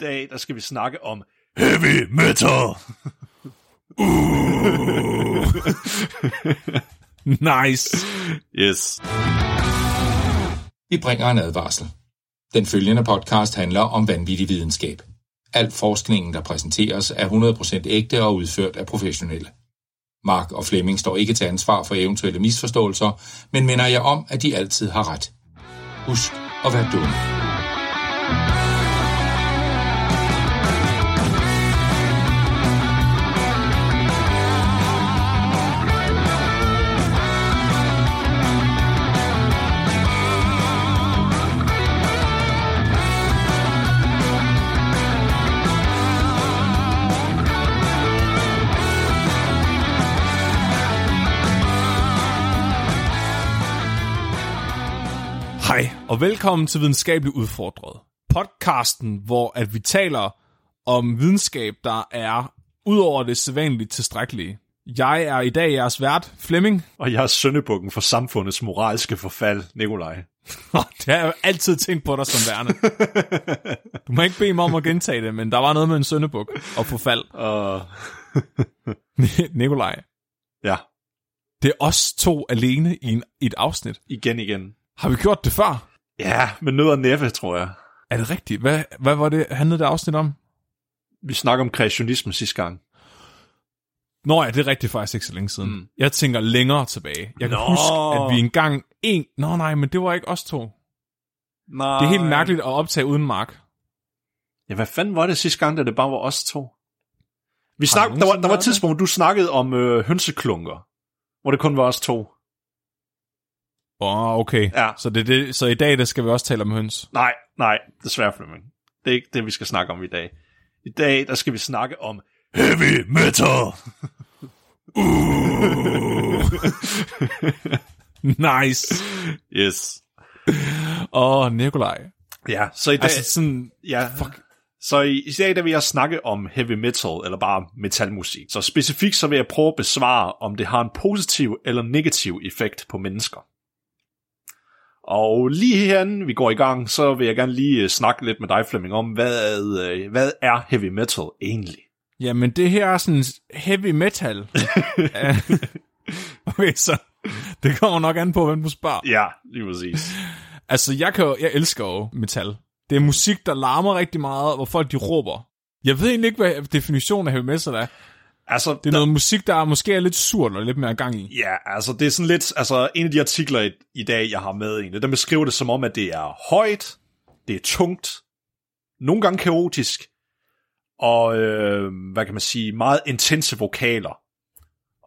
dag, der skal vi snakke om heavy metal. Uh. nice. Yes. Vi bringer en advarsel. Den følgende podcast handler om vanvittig videnskab. Al forskningen, der præsenteres, er 100% ægte og udført af professionelle. Mark og Flemming står ikke til ansvar for eventuelle misforståelser, men minder jeg om, at de altid har ret. Husk at være dumme. Og velkommen til Videnskabeligt Udfordret. Podcasten, hvor at vi taler om videnskab, der er ud over det sædvanligt tilstrækkelige. Jeg er i dag jeres vært, Flemming. Og jeg er søndebukken for samfundets moralske forfald, Nikolaj. det har jeg jo altid tænkt på dig som værende. Du må ikke bede mig om at gentage det, men der var noget med en søndebuk og forfald. Uh... Nikolaj, Ja, det er os to alene i, en, i et afsnit. igen igen. Har vi gjort det før? Ja, med nød og næppe, tror jeg. Er det rigtigt? Hvad, hvad var det, handlede det afsnit om? Vi snakker om kreationisme sidste gang. Nå ja, det er rigtigt faktisk ikke så længe siden. Mm. Jeg tænker længere tilbage. Jeg kan Nå. huske, at vi engang... En... Nå nej, men det var ikke os to. Nej. Det er helt mærkeligt at optage uden Mark. Ja, hvad fanden var det sidste gang, da det bare var os to? Vi snak, der, var, der var et tidspunkt, hvor du snakkede om øh, hønseklunker, hvor det kun var os to. Åh, oh, okay. Ja. Så, det, det, så i dag, der skal vi også tale om høns. Nej, nej, desværre Flemming. Det er ikke det, vi skal snakke om i dag. I dag, der skal vi snakke om heavy metal. nice. Yes. Åh, oh, Nikolaj. Ja, så i dag, Altså sådan... ja, fuck. Så i, i dag der vil jeg snakke om heavy metal, eller bare metalmusik. Så specifikt så vil jeg prøve at besvare, om det har en positiv eller negativ effekt på mennesker. Og lige herinde, vi går i gang, så vil jeg gerne lige øh, snakke lidt med dig, Flemming, om, hvad, øh, hvad er heavy metal egentlig? Jamen, det her er sådan heavy metal. Okay, så... Det kommer nok an på, hvem du spørger. Ja, lige præcis. Altså, jeg, kan jo, jeg elsker jo metal. Det er musik, der larmer rigtig meget, hvor folk de råber. Jeg ved egentlig ikke, hvad definitionen af heavy metal er. Altså, Det er noget musik, der er måske er lidt surt og lidt mere gang i. Ja, altså det er sådan lidt, altså en af de artikler i, i dag, jeg har med egentlig, der beskriver det som om, at det er højt, det er tungt, nogle gange kaotisk, og øh, hvad kan man sige, meget intense vokaler.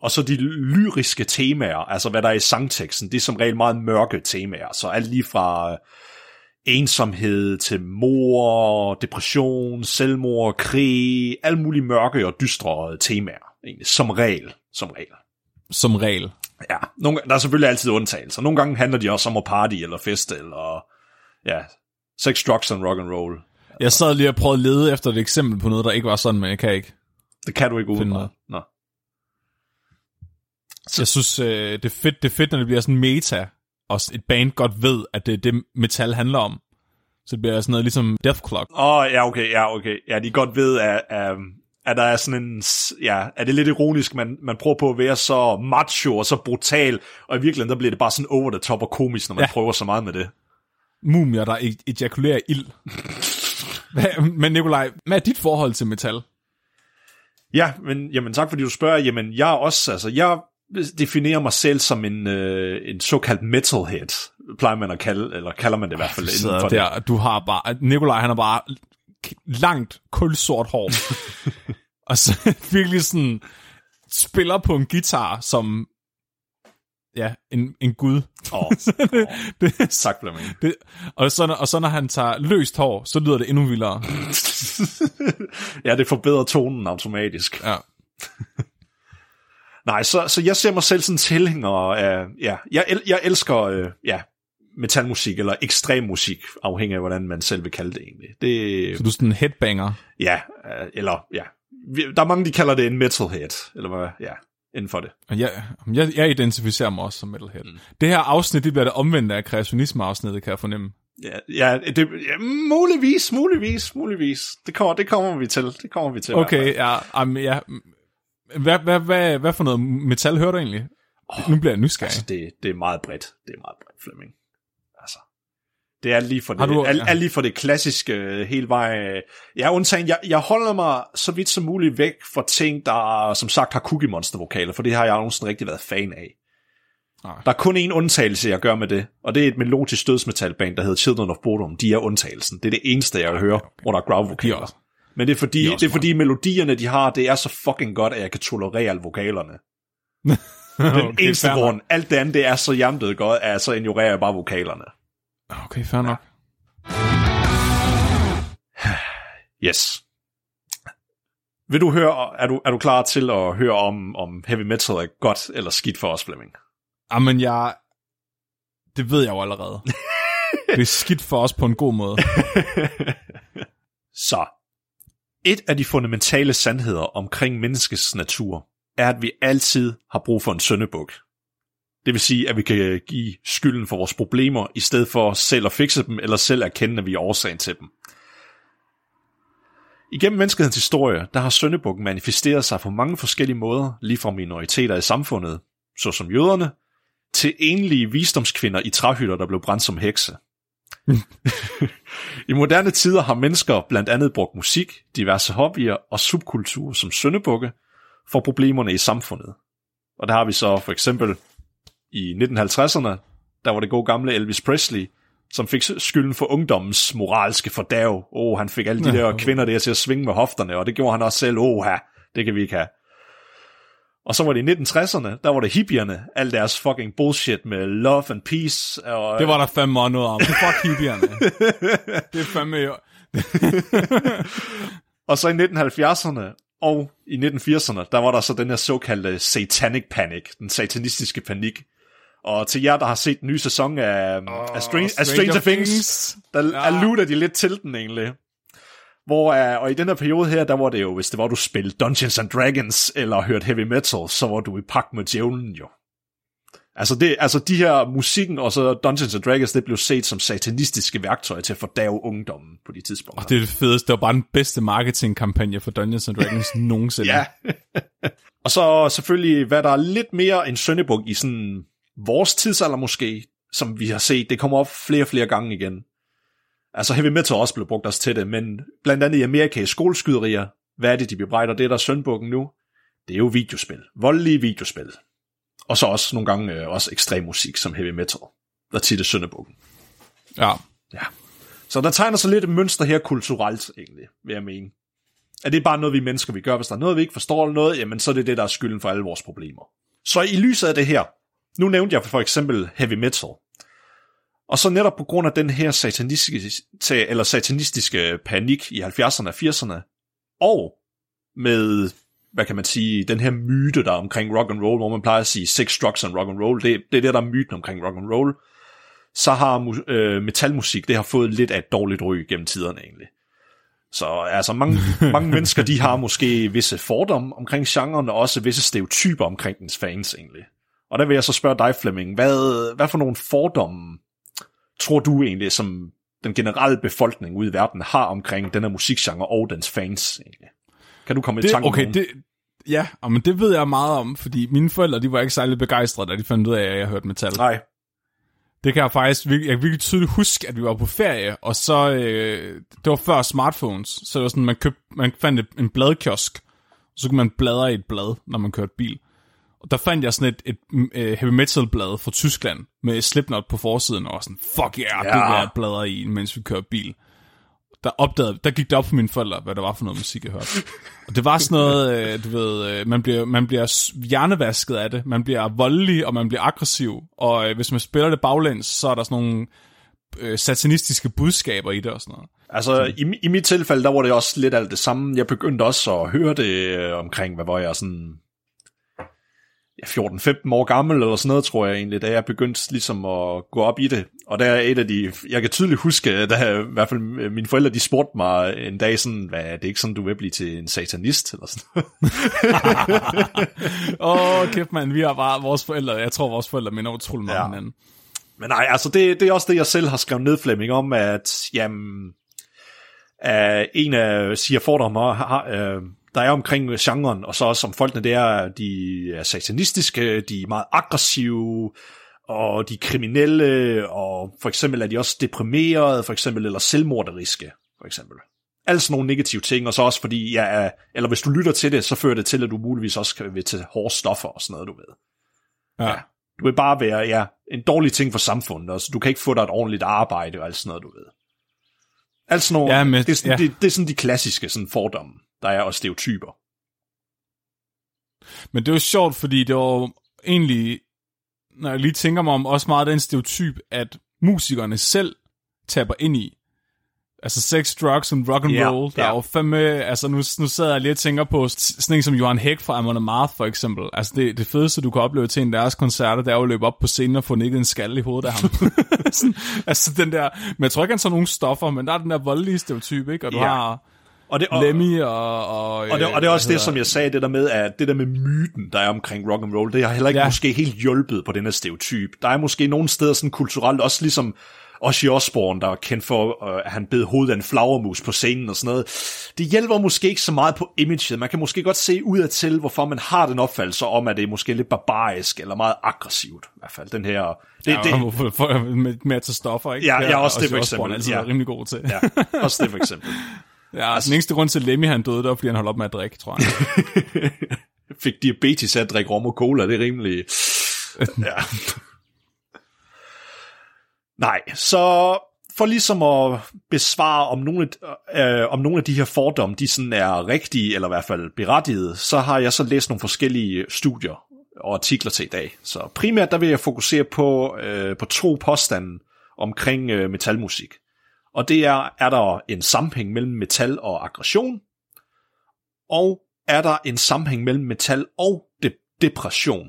Og så de lyriske temaer, altså hvad der er i sangteksten, det er som regel meget mørke temaer, så alt lige fra ensomhed til mor, depression, selvmord, krig, alle mulige mørke og dystre temaer, egentlig, som regel, som regel. Som regel. Ja, nogle, der er selvfølgelig altid undtagelser. Nogle gange handler de også om at party eller feste, eller ja, sex, drugs and rock and roll. Jeg sad lige og prøvede at lede efter et eksempel på noget, der ikke var sådan, men jeg kan ikke. Det kan du ikke Finde umiddelbart. Nå. Jeg synes, øh, det, er fedt, det er fedt, når det bliver sådan meta, og et band godt ved, at det er det, metal handler om. Så det bliver sådan noget ligesom Death Clock. Åh, oh, ja, okay, ja, okay. Ja, de godt ved, at, at, at der er sådan en, ja, er det lidt ironisk, man, man prøver på at være så macho og så brutal, og i virkeligheden, der bliver det bare sådan over the top og komisk, når man ja. Prøver så meget med det. Mumier, der e- ejakulerer ild. Men Nikolaj, hvad er dit forhold til metal? Ja, men jamen, tak fordi du spørger. Jamen, jeg er også, altså, jeg definerer mig selv som en, øh, en såkaldt metalhead, plejer man at kalde, eller kalder man det i hvert fald inden Så for det. der, du har bare, Nikolaj han har bare langt, kulsort hår. og så virkelig sådan, spiller på en guitar som, ja, en, en gud. Åh, det, det, Flemming. det, og, så, når- og så når han tager løst hår, så lyder det endnu vildere. ja, det forbedrer tonen automatisk. Ja. Nej, så, så jeg ser mig selv som tilhænger af, ja, jeg, el, jeg elsker, øh, ja, metalmusik, eller ekstrem musik, afhængig af, hvordan man selv vil kalde det egentlig. Det, Så du er sådan en headbanger. ja, øh, eller, ja, der er mange, de kalder det en metalhead, eller hvad, ja. inden for det. Og Jeg, jeg, jeg identificerer mig også som metalhead. Mm. Det her afsnit, det bliver det omvendte af kreationisme-afsnittet, kan jeg fornemme. Ja, ja, det, ja muligvis, muligvis, muligvis. Det kommer, det kommer vi til. Det kommer vi til. Okay, ja. Um, ja. Hvad, hvad, hvad, hvad for noget metal hører du egentlig? Oh, nu bliver jeg nysgerrig. Altså, det, det er meget bredt. Det er meget bredt, Flemming. Altså, det er lige for det, du- er, ja. er lige for det klassiske øh, hele vej. Jeg er undtagen, jeg, jeg holder mig så vidt som muligt væk fra ting, der som sagt har Cookie Monster vokaler, for det har jeg nogensinde rigtig været fan af. Nej. Der er kun én undtagelse, jeg gør med det, og det er et melodisk dødsmetalband, der hedder Children of Bodom. De er undtagelsen. Det er det eneste, jeg vil høre, hvor der er er vokaler. Men det er fordi, de er det er fordi melodierne, de har, det er så fucking godt, at jeg kan tolerere alle vokalerne. Den okay, eneste grund. Alt det andet, det er så hjernedødt godt, at så ignorerer jeg bare vokalerne. Okay, fair nok. Yes. Vil du høre, er du, er du klar til at høre om, om heavy metal er godt eller skidt for os, Flemming? Jamen, jeg... Det ved jeg jo allerede. det er skidt for os på en god måde. Så, et af de fundamentale sandheder omkring menneskets natur, er, at vi altid har brug for en søndebuk. Det vil sige, at vi kan give skylden for vores problemer, i stedet for selv at fikse dem, eller selv erkende, at vi er årsagen til dem. Igennem menneskehedens historie, der har søndebukken manifesteret sig på mange forskellige måder, lige fra minoriteter i samfundet, såsom jøderne, til enlige visdomskvinder i træhytter, der blev brændt som hekse. I moderne tider har mennesker blandt andet brugt musik, diverse hobbyer og subkulturer som søndebukke for problemerne i samfundet. Og der har vi så for eksempel i 1950'erne, der var det gode gamle Elvis Presley, som fik skylden for ungdommens moralske fordav. Åh, oh, han fik alle de der kvinder der til at svinge med hofterne, og det gjorde han også selv. Åh, oh, det kan vi ikke have. Og så var det i 1960'erne, der var det hippierne, al deres fucking bullshit med love and peace. Og, Det var der fandme også noget om. Fuck hippierne. det er fandme jo... Og så i 1970'erne og i 1980'erne, der var der så den her såkaldte satanic panic, den satanistiske panik. Og til jer, der har set den nye sæson af, oh, af, Strange, af Stranger Things, der Ja. ja. alluder de lidt til den egentlig. Hvor, uh, og i den her periode her, der var det jo, hvis det var, du spillede Dungeons and Dragons, eller hørte heavy metal, så var du i pagt med djævlen jo. Altså, det, altså de her musikken og så Dungeons and Dragons, det blev set som satanistiske værktøjer til at fordave ungdommen på de tidspunkter. Det er det fedeste. Det var bare den bedste marketingkampagne for Dungeons and Dragons nogensinde. Ja. og så selvfølgelig, hvad der er lidt mere en søndebuk i sådan vores tidsalder måske, som vi har set, det kommer op flere og flere gange igen. Altså heavy metal også blevet brugt os til det, men blandt andet i Amerika i skoleskyderier, hvad er det, de bebrejder? Det, der er søndbukken nu, det er jo videospil. Voldelige videospil. Og så også nogle gange øh, også ekstrem musik som heavy metal, der tit er søndebukken. ja. Ja. Så der tegner sig lidt et mønster her kulturelt, egentlig, vil jeg mene. Er det bare noget, vi mennesker vi gør? Hvis der er noget, vi ikke forstår eller noget, jamen så er det det, der er skylden for alle vores problemer. Så i lyset af det her, nu nævnte jeg for eksempel heavy metal. Og så netop på grund af den her satanistiske, eller satanistiske panik i 70'erne og 80'erne, og med, hvad kan man sige, den her myte, der er omkring rock and roll, hvor man plejer at sige sex, drugs and rock and roll, det, det er det, der er myten omkring rock and roll, så har øh, metalmusik, det har fået lidt af et dårligt ry gennem tiderne egentlig. Så altså mange, mange mennesker, de har måske visse fordomme omkring genren, og også visse stereotyper omkring dens fans egentlig. Og der vil jeg så spørge dig, Flemming, hvad, hvad for nogle fordomme tror du egentlig, som den generelle befolkning ude i verden har omkring den her musikgenre og dens fans egentlig? Kan du komme i Det, tanke om okay, det, ja, men det ved jeg meget om, fordi mine forældre, de var ikke særlig begejstrede, da de fandt ud af, at jeg hørte metal. Nej, Det kan jeg faktisk virkelig, jeg kan virkelig tydeligt huske, at vi var på ferie, og så, øh, det var før smartphones, så det var sådan, man, købte, man fandt en bladkiosk, og så kunne man bladre i et blad, når man kørte bil. Og der fandt jeg sådan et, et, et heavy metal blad fra Tyskland, med Slipknot på forsiden, og var sådan, fuck yeah, ja. det vil jeg i, mens vi kører bil. Der, opdagede, der gik det op for mine forældre, hvad der var for noget musik, jeg hørte. Og det var sådan noget, øh, du ved, øh, man bliver, man bliver hjernevasket af det. Man bliver voldelig, og man bliver aggressiv. Og øh, hvis man spiller det baglæns, så er der sådan nogle øh, satanistiske budskaber i det og sådan noget. Altså, i, i mit tilfælde, der var det også lidt alt det samme. Jeg begyndte også at høre det øh, omkring, hvad var jeg sådan... Ja, 14-15 år gammel eller sådan noget, tror jeg egentlig, da jeg begyndte ligesom at gå op i det. Og der er et af de, jeg kan tydeligt huske, da i hvert fald mine forældre, de spurgte mig en dag sådan, hvad er det ikke sådan, du vil blive til en satanist, eller sådan Åh, oh, kæft mand, vi har bare vores forældre, jeg tror vores forældre minder utrolig meget ja. hinanden. Men nej, altså det, det er også det, jeg selv har skrevet ned, Flemming, om at, jamen, uh, en af siger fordommer, har, uh, der er omkring genren, og så også som folkene der, de er satanistiske, de er meget aggressive, og de er kriminelle, og for eksempel er de også deprimerede, for eksempel, eller selvmorderiske, for eksempel. Alt sådan nogle negative ting, og så også fordi, ja, eller hvis du lytter til det, så fører det til, at du muligvis også kan vil til hårde stoffer og sådan noget, du ved. Ja. ja. Du vil bare være, ja, en dårlig ting for samfundet, og så du kan ikke få dig et ordentligt arbejde og alt sådan noget, du ved. Alt sådan nogle, ja, men, det, er sådan, ja. det, det, er sådan de klassiske sådan fordomme, der er, og stereotyper. Men det var sjovt, fordi det var egentlig når jeg lige tænker mig om, også meget den stereotyp, at musikerne selv taber ind i. Altså sex, drugs and rock and yeah, roll. Der yeah. er jo fandme, altså nu, nu sidder jeg lige og tænker på sådan en som Johan Hæk fra Amon Amarth for eksempel. Altså det, det fedeste, du kan opleve til en deres koncerter, det er jo at løbe op på scenen og få nikket en skalle i hovedet af ham. sådan, altså den der, men jeg tror ikke, han tager nogen stoffer, men der er den der voldelige stereotyp, ikke? Og du yeah. har og det, og, Lemmy og... Og, og, det, og det er også det, som jeg sagde, det der med, at det der med myten, der er omkring rock and roll, det har heller ikke ja. måske helt hjulpet på den her stereotyp. Der er måske nogle steder sådan kulturelt, også ligesom Ozzy Osbourne, der er kendt for, øh, at han bed hovedet af en flagermus på scenen og sådan noget. Det hjælper måske ikke så meget på imaget. Man kan måske godt se ud af til, hvorfor man har den opfattelse om, at det er måske lidt barbarisk eller meget aggressivt. I hvert fald den her... Det, ja, det, for, for, med, med at tage stoffer, ikke? Ja, ja også det for eksempel. Osbourne er ja. rimelig god til. ja, også det for eksempel. Ja, altså, den eneste grund til, at Lemmy han døde, det var, fordi han holdt op med at drikke, tror jeg. Fik diabetes af at drikke rom og cola, det er rimelig... ja. Nej, så for ligesom at besvare, om nogle, øh, om nogle af de her fordomme, de sådan er rigtige, eller i hvert fald berettigede, så har jeg så læst nogle forskellige studier og artikler til i dag. Så primært der vil jeg fokusere på, øh, på to påstande omkring øh, metalmusik. Og det er, er der en sammenhæng mellem metal og aggression, og er der en sammenhæng mellem metal og de- depression.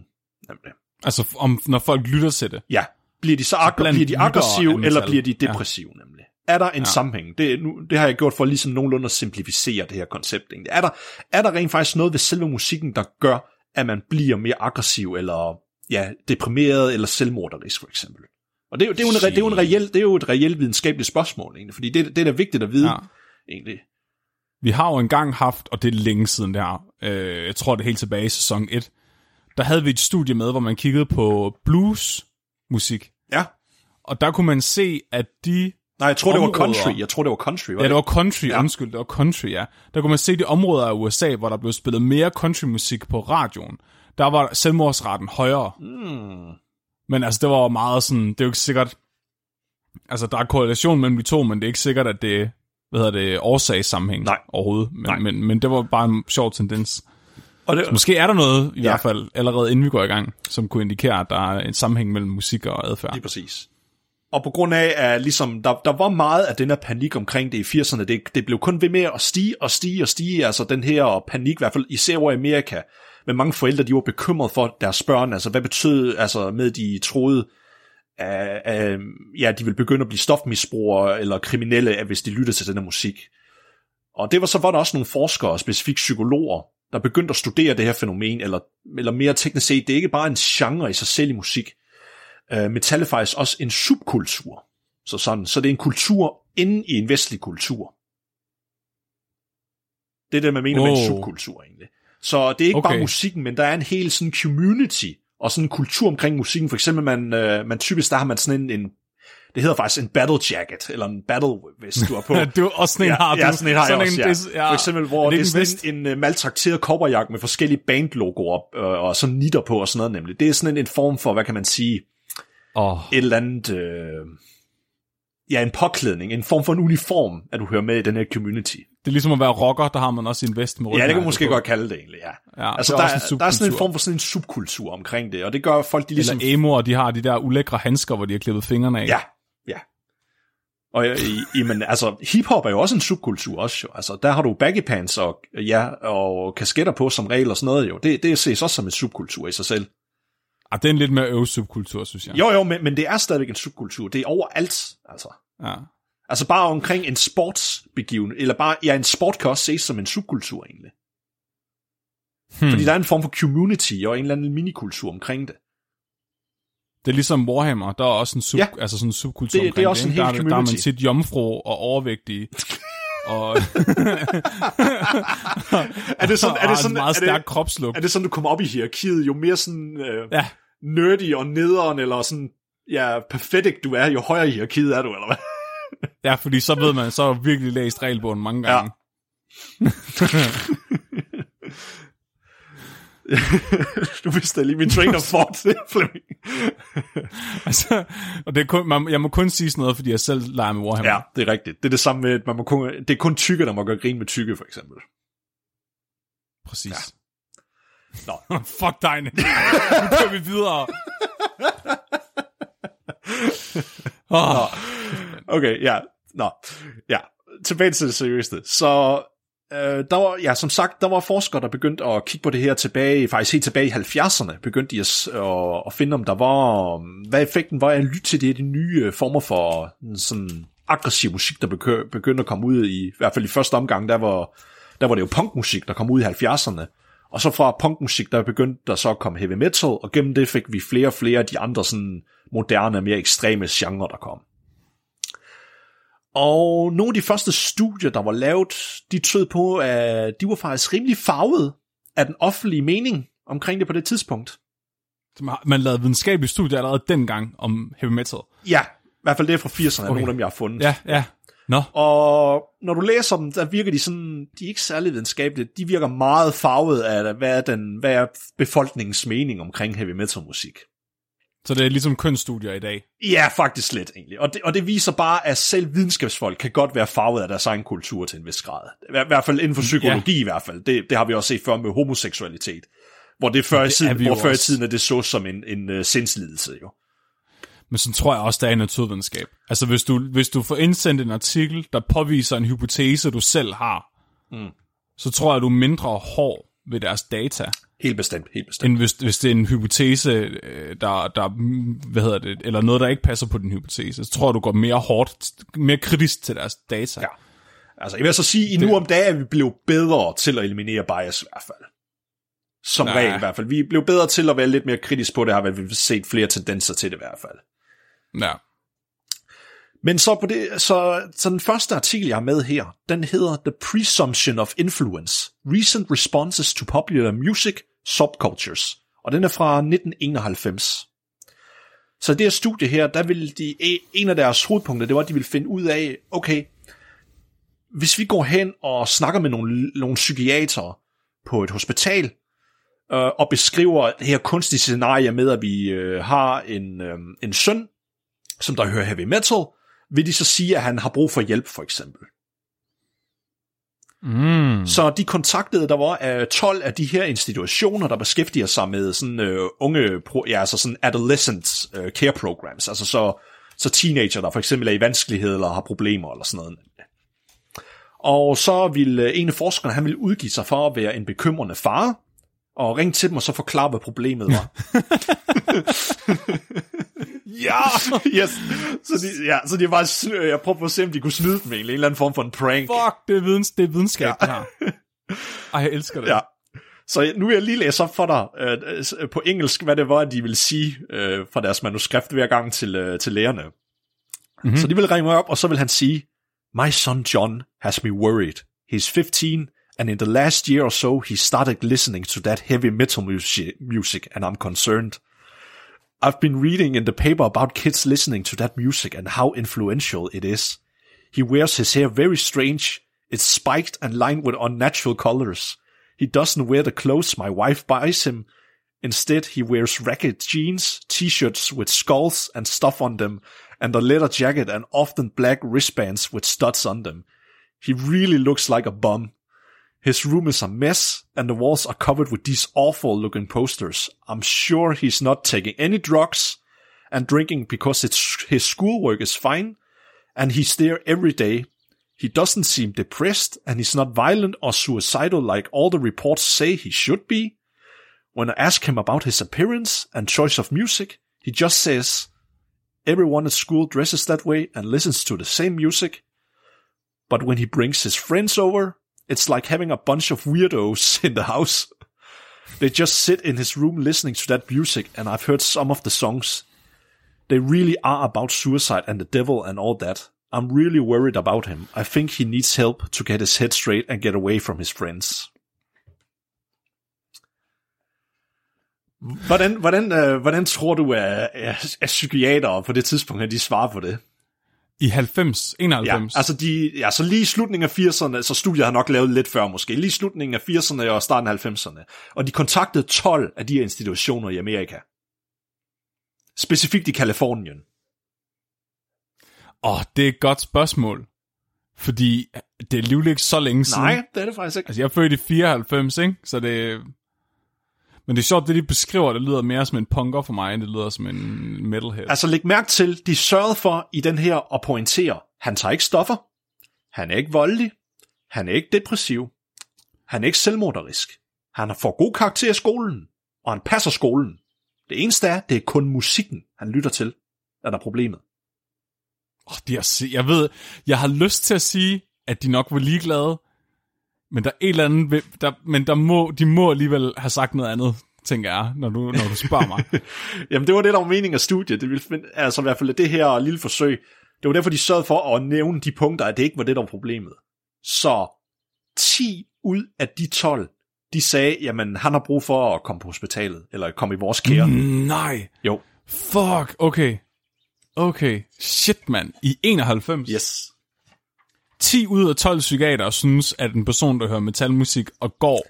Nemlig. Altså om, når folk lytter til det? Ja. Bliver de så, så bliver de aggressive, eller bliver de depressive ja. nemlig? Er der en ja. sammenhæng? Det, nu, det har jeg gjort for ligesom nogenlunde at simplificere det her koncept. Egentlig. Er, der, er der rent faktisk noget ved selve musikken, der gør, at man bliver mere aggressiv, eller ja, deprimeret, eller selvmorderisk for eksempel? Og det er jo, det er jo, en, det er jo, en reel, det er jo et reelt videnskabeligt spørgsmål, egentlig, fordi det, det er da vigtigt at vide, ja. egentlig. Vi har jo engang haft, og det er længe siden det her, øh, jeg tror det er helt tilbage i sæson 1, der havde vi et studie med, hvor man kiggede på blues-musik. Ja. Og der kunne man se, at de Nej, jeg tror, områder, det var country. Jeg tror, det var country. Var ja, det var country. Ja. Undskyld, det var country, ja. Der kunne man se de områder af USA, hvor der blev spillet mere countrymusik på radioen. Der var selvmordsraten højere. Mm. Men altså, det var meget sådan, det er jo ikke sikkert, altså der er korrelation mellem de to, men det er ikke sikkert, at det, hvad hedder det, årsagssammenhæng Nej. overhovedet. Men, Nej. Men, men det var bare en sjov tendens. Og det, så måske er der noget, i ja. hvert fald, allerede inden vi går i gang, som kunne indikere, at der er en sammenhæng mellem musik og adfærd. Lige præcis. Og på grund af, at ligesom, der, der var meget af den her panik omkring det i 80'erne, det, det blev kun ved med at stige og stige og stige, altså den her panik, i hvert fald især over Amerika, men mange forældre, de var bekymrede for deres børn, altså hvad betød, altså med de troede, at, at ja, de ville begynde at blive stofmisbrugere eller kriminelle, at hvis de lyttede til den her musik. Og det var så var der også nogle forskere, specifikt psykologer, der begyndte at studere det her fænomen, eller, eller mere teknisk set, det er ikke bare en genre i sig selv i musik. Uh, metal er faktisk også en subkultur. Så, sådan, så det er en kultur inden i en vestlig kultur. Det er det, man mener oh. med en subkultur egentlig. Så det er ikke okay. bare musikken, men der er en hel sådan community og sådan en kultur omkring musikken. For eksempel, man, øh, man typisk, der har man sådan en, en det hedder faktisk en battle jacket, eller en battle hvis du er på. du, også sådan en ja, har du. Ja, sådan en har sådan jeg også, en, ja. ja. For eksempel, hvor det er, det er sådan en, en uh, maltrakteret kobberjakke med forskellige bandlogoer øh, og sådan nitter på og sådan noget nemlig. Det er sådan en, en form for, hvad kan man sige, oh. et eller andet... Øh, ja, en påklædning, en form for en uniform, at du hører med i den her community. Det er ligesom at være rocker, der har man også en vest med Ja, det kan man måske godt kalde det egentlig, ja. ja altså, der, er, der er sådan en form for sådan en subkultur omkring det, og det gør folk, de ligesom... Eller emoer, de har de der ulækre handsker, hvor de har klippet fingrene af. Ja, ja. Og i, men altså, hiphop er jo også en subkultur også, jo. Altså, der har du baggy pants og, ja, og kasketter på som regel og sådan noget, jo. Det, det ses også som en subkultur i sig selv. Ah, det er en lidt mere øv subkultur, synes jeg. Jo, jo, men, men det er stadigvæk en subkultur. Det er overalt, altså. Ja. Altså bare omkring en sportsbegiven, eller bare, ja, en sport kan også ses som en subkultur egentlig. Hmm. Fordi der er en form for community og en eller anden minikultur omkring det. Det er ligesom Warhammer, der er også en, sub, Ja. altså sådan en subkultur Det- det er omkring også en ikke? hel der, er- der er man community. tit jomfru og overvægtige. og, Er det sådan, er har det sådan, en meget stærk det, kropslugt. er det sådan, du kommer op i hierarkiet, jo mere sådan øh, Ja, nerdy og nederen, eller sådan, ja, pathetic du er, jo højere i hierarkiet er du, eller hvad? ja, fordi så ved man, så har du virkelig læst regelbogen mange gange. du vidste lige min train of thought, Flemming. Altså, og det er kun, man, jeg må kun sige sådan noget, fordi jeg selv leger med Warhammer. Ja, det er rigtigt. Det er det samme med, at man må kun, det er kun tykke, der må gøre grin med tykke, for eksempel. Præcis. Ja. Nå. Fuck dig, Nick. Nu kører vi videre. Oh, Okay, ja. Nå, ja. Tilbage til det seriøse. Så øh, der var, ja, som sagt, der var forskere, der begyndte at kigge på det her tilbage, faktisk helt tilbage i 70'erne, begyndte de at, at, at finde, om der var, hvad effekten var af at lytte til det, de nye øh, former for mm, sådan aggressiv musik, der begyndte at komme ud i, i hvert fald i første omgang, der var, der var det jo punkmusik, der kom ud i 70'erne. Og så fra punkmusik, der begyndte der så at komme heavy metal, og gennem det fik vi flere og flere af de andre sådan moderne, mere ekstreme genrer, der kom. Og nogle af de første studier, der var lavet, de tød på, at de var faktisk rimelig farvet af den offentlige mening omkring det på det tidspunkt. Så man, lavede videnskabelige studier allerede dengang om heavy metal. Ja, i hvert fald det er fra 80'erne, okay. Okay. nogle af dem, jeg har fundet. Ja, ja. Nå, Og når du læser dem, der virker de sådan, de er ikke særlig videnskabelige, de virker meget farvet af, hvad er, den, hvad er befolkningens mening omkring heavy metal musik. Så det er ligesom kønsstudier i dag. Ja, faktisk lidt egentlig. Og det, og det viser bare, at selv videnskabsfolk kan godt være farvet af deres egen kultur til en vis grad. I hver- hvert fald inden for psykologi ja. i hvert fald. Det, det har vi også set før med homoseksualitet. Hvor det før, i, tiden, hvor før i tiden er det så som en, en uh, sindslidelse. Jo. Men så tror jeg også, der er i naturvidenskab. Altså hvis du, hvis du får indsendt en artikel, der påviser en hypotese, du selv har, Mm. så tror jeg, du er mindre hård ved deres data, Helt bestemt, helt bestemt. end hvis, hvis det er en hypotese, øh, der, der, hvad hedder det, eller noget, der ikke passer på den hypotese. Så tror jeg, du går mere hårdt, mere kritisk til deres data. Ja. Altså, jeg vil så sige, at nu om dagen er vi blevet bedre til at eliminere bias i hvert fald. Som Nej. regel i hvert fald. Vi blevet bedre til at være lidt mere kritisk på det, har vi set flere tendenser til det i hvert fald. ja. Men så, på det, så, så den første artikel, jeg har med her, den hedder The Presumption of Influence, Recent Responses to Popular Music Subcultures, og den er fra 1991. Så det her studie her, der ville de, en af deres hovedpunkter, det var, at de ville finde ud af, okay, hvis vi går hen og snakker med nogle, nogle psykiatere på et hospital, øh, og beskriver det her kunstige scenarie med, at vi øh, har en, øh, en søn, som der hører heavy metal, vil de så sige, at han har brug for hjælp, for eksempel. Mm. Så de kontaktede, der var af 12 af de her institutioner, der beskæftiger sig med sådan øh, unge, pro, ja, altså sådan adolescent øh, care programs, altså så, så teenager, der for eksempel er i vanskelighed eller har problemer eller sådan noget. Og så ville øh, en af forskerne, han ville udgive sig for at være en bekymrende far, og ringe til dem og så forklare, hvad problemet var. ja, yes. Så de, ja, så de var, sny- jeg prøvede på at se, om de kunne snyde dem egentlig, en eller anden form for en prank. Fuck, det er, videns, det er videnskab, ja. det her. Ej, jeg elsker det. Ja. Så nu vil jeg lige læse op for dig øh, øh, på engelsk, hvad det var, de ville sige øh, fra deres manuskript hver gang til, øh, til lærerne. Mm-hmm. Så de vil ringe mig op, og så vil han sige, My son John has me worried. He's 15, and in the last year or so, he started listening to that heavy metal music, music and I'm concerned. I've been reading in the paper about kids listening to that music and how influential it is. He wears his hair very strange. It's spiked and lined with unnatural colors. He doesn't wear the clothes my wife buys him. Instead, he wears ragged jeans, t-shirts with skulls and stuff on them, and a leather jacket and often black wristbands with studs on them. He really looks like a bum. His room is a mess, and the walls are covered with these awful looking posters. I'm sure he's not taking any drugs and drinking because it's, his schoolwork is fine, and he's there every day. He doesn't seem depressed, and he's not violent or suicidal like all the reports say he should be. When I ask him about his appearance and choice of music, he just says, Everyone at school dresses that way and listens to the same music. But when he brings his friends over, it's like having a bunch of weirdos in the house. They just sit in his room listening to that music, and I've heard some of the songs. They really are about suicide and the devil and all that. I'm really worried about him. I think he needs help to get his head straight and get away from his friends. Hvordan, hvordan, øh, hvordan tror du, at, at, at psykiatere på det tidspunkt, at de svarer på det? I 90, 91. Ja, altså de, ja, så lige i slutningen af 80'erne, så studiet har nok lavet lidt før måske, lige i slutningen af 80'erne og starten af 90'erne. Og de kontaktede 12 af de her institutioner i Amerika. Specifikt i Kalifornien. Åh, oh, det er et godt spørgsmål. Fordi det er alligevel ikke så længe siden. Nej, det er det faktisk ikke. Altså, jeg er født i 94, ikke? Så det... Men det er sjovt, det de beskriver, det lyder mere som en punker for mig, end det lyder som en metalhead. Altså læg mærke til, de sørgede for i den her at pointere, han tager ikke stoffer, han er ikke voldelig, han er ikke depressiv, han er ikke selvmorderisk, han får god karakter i skolen, og han passer skolen. Det eneste er, det er kun musikken, han lytter til, er der problemet. Oh, de er, jeg ved, jeg har lyst til at sige, at de nok var ligeglade, men der er et eller andet, der, men der må, de må alligevel have sagt noget andet, tænker jeg, når du, når du spørger mig. Jamen, det var det, der var meningen af studiet. Det ville altså i hvert fald det her lille forsøg. Det var derfor, de sørgede for at nævne de punkter, at det ikke var det, der var problemet. Så 10 ud af de 12, de sagde, jamen, han har brug for at komme på hospitalet, eller komme i vores kære. Mm, nej. Jo. Fuck, okay. Okay. Shit, mand. I 91? Yes. 10 ud af 12 psykiater synes, at en person, der hører metalmusik og går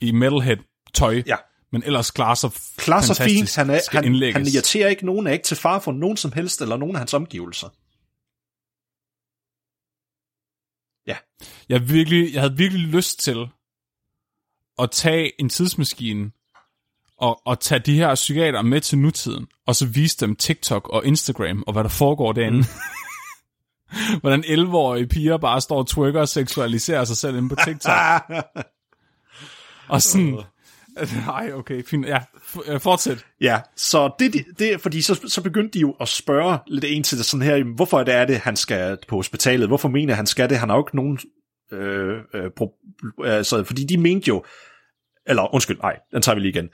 i metalhead-tøj, Ja. men ellers klarer sig Klarer sig fantastisk, fint. Han, er, han, indlægges. han irriterer ikke nogen, er ikke til far for nogen som helst, eller nogen af hans omgivelser. Ja. Jeg, virkelig, jeg havde virkelig lyst til at tage en tidsmaskine og, og tage de her psykiater med til nutiden, og så vise dem TikTok og Instagram, og hvad der foregår derinde. Mm. Hvordan 11-årige piger bare står og twerker og seksualiserer sig selv inde på TikTok. og sådan... Nej, okay, fint. Ja, øh, fortsæt. Ja, så det, det, fordi så, så begyndte de jo at spørge lidt en til det sådan her, hvorfor er det, er det, han skal på hospitalet? Hvorfor mener han skal det? Han har jo ikke nogen... Øh, øh, pro, altså, fordi de mente jo... Eller, undskyld, nej, den tager vi lige igen.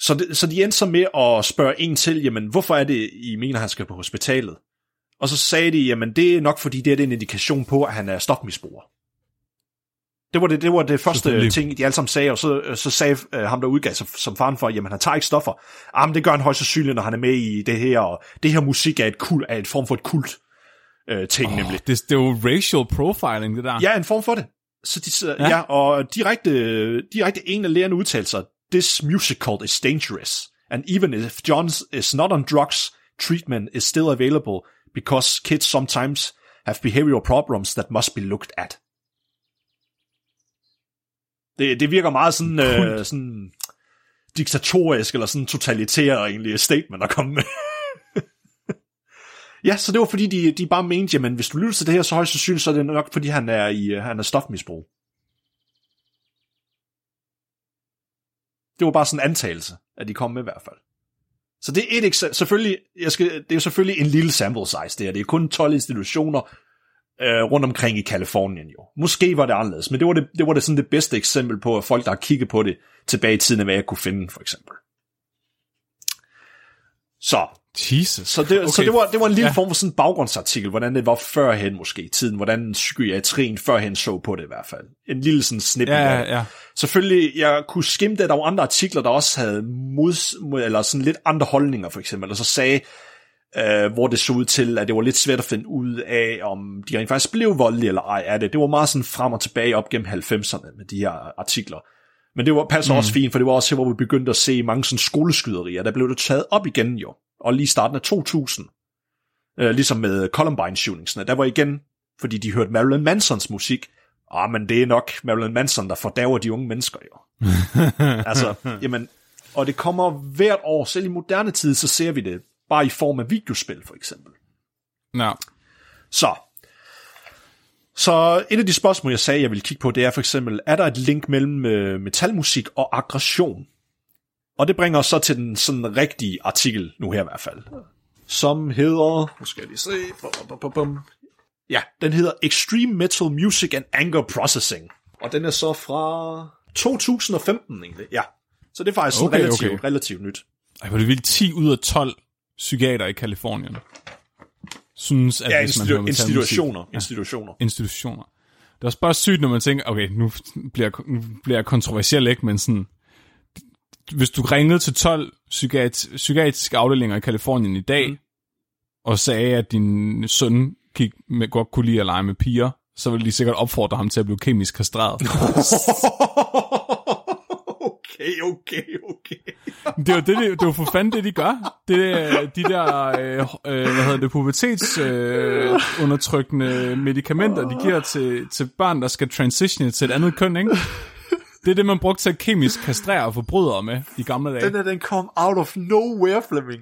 Så, det, så de endte så med at spørge en til, jamen, hvorfor er det, I mener, han skal på hospitalet? Og så sagde de, jamen, det er nok fordi, det er en indikation på, at han er stofmisbruger. Det var det, det var det første ting, de alle sammen sagde, og så, så sagde øh, ham, der udgav sig som faren for, jamen han tager ikke stoffer. Ah, men det gør han højst sandsynligt, når han er med i det her, og det her musik er et kult, er et form for et kult øh, ting, oh, nemlig. Det, det er jo racial profiling, det der. Ja, en form for det. Så de, så, ja. ja, og direkte, direkte en af lærerne udtalte sig, This musical is dangerous, and even if John is not on drugs, treatment is still available, because kids sometimes have behavioral problems that must be looked at. Det, det virker meget sådan, øh, sådan diktatorisk, eller sådan totalitær egentlig statement at komme med. ja, så det var fordi, de, de bare mente, jamen hvis du lytter til det her, så højst sandsynligt, så er det nok fordi, han er, i, øh, han er stofmisbrug. Det var bare sådan en antagelse, at de kom med i hvert fald. Så det er et eksempel. Selvfølgelig, jeg skal, det er jo selvfølgelig en lille sample size, det her. Det er kun 12 institutioner øh, rundt omkring i Kalifornien jo. Måske var det anderledes, men det var det, det var det sådan det bedste eksempel på, at folk, der har kigget på det tilbage i tiden, af hvad jeg kunne finde, for eksempel. Så, Jesus. så, det, okay. så det, var, det var en lille Ja. ja. form for sådan en baggrundsartikel, hvordan det var førhen måske i tiden, hvordan psykiatrien førhen så på det i hvert fald. En lille sådan snippet Ja, det. ja. Selvfølgelig, jeg kunne skimme det, der var andre artikler, der også havde mod, mod eller sådan lidt andre holdninger, for eksempel, og så sagde, øh, hvor det så ud til, at det var lidt svært at finde ud af, om de rent faktisk blev voldelige eller ej af det. Det var meget sådan frem og tilbage op gennem 90'erne med de her artikler. Men det var, passer mm. også fint, for det var også her, hvor vi begyndte at se mange sådan skoleskyderier. Der blev det taget op igen jo, og lige starten af 2000, øh, ligesom med Columbine-shootingsene, der var igen, fordi de hørte Marilyn Mansons musik, ah, men det er nok Marilyn Manson, der fordærver de unge mennesker jo. altså, jamen, og det kommer hvert år, selv i moderne tid, så ser vi det, bare i form af videospil for eksempel. Nå. Så, så et af de spørgsmål, jeg sagde, jeg vil kigge på, det er for eksempel, er der et link mellem øh, metalmusik og aggression? Og det bringer os så til den sådan rigtige artikel, nu her i hvert fald, som hedder, nu skal jeg lige se, bum, bum, bum, ja, den hedder Extreme Metal Music and Anger Processing. Og den er så fra 2015 egentlig, ja. Så det er faktisk Okay, relativt, okay. relativt nyt. Ej, hvor det vildt 10 ud af 12 psykiater i Kalifornien synes, at Ja, hvis man hører institutioner. Ja, institutioner. institutioner. Det er også bare sygt, når man tænker, okay, nu bliver, nu bliver jeg kontroversiel, ikke? Men sådan, hvis du ringede til 12 psykiat- psykiatriske afdelinger i Kalifornien i dag, mm. og sagde, at din søn gik med, godt kunne lide at lege med piger, så ville de sikkert opfordre ham til at blive kemisk kastreret. okay, okay, okay. det er jo det, det, det er jo for fanden det, de gør. Det er de der, øh, øh, hvad hedder det, pubertets øh, undertrykkende medicamenter, de giver til, til børn, der skal transition til et andet køn, ikke? Det er det, man brugte til at kemisk kastrere forbrydere med i gamle dage. Den er den kom out of nowhere, Flemming.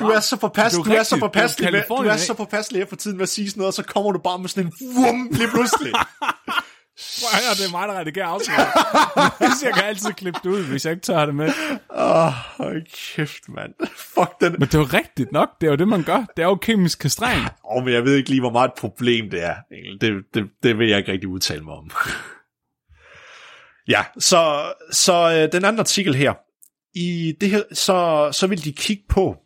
Du er så påpasselig, Det du er så med, du er så påpasselig her for tiden med at sige sådan noget, og så kommer du bare med sådan en vum lige pludselig. Prøv at høre, det er mig, der redigerer afsnit. jeg kan altid klippe det ud, hvis jeg ikke tør det med. Åh, oh, kæft, mand. Fuck den. Men det er jo rigtigt nok. Det er jo det, man gør. Det er jo kemisk kastrering. Åh, oh, men jeg ved ikke lige, hvor meget et problem det er. Det, det, det vil jeg ikke rigtig udtale mig om. ja, så, så øh, den anden artikel her. I det her, så, så vil de kigge på,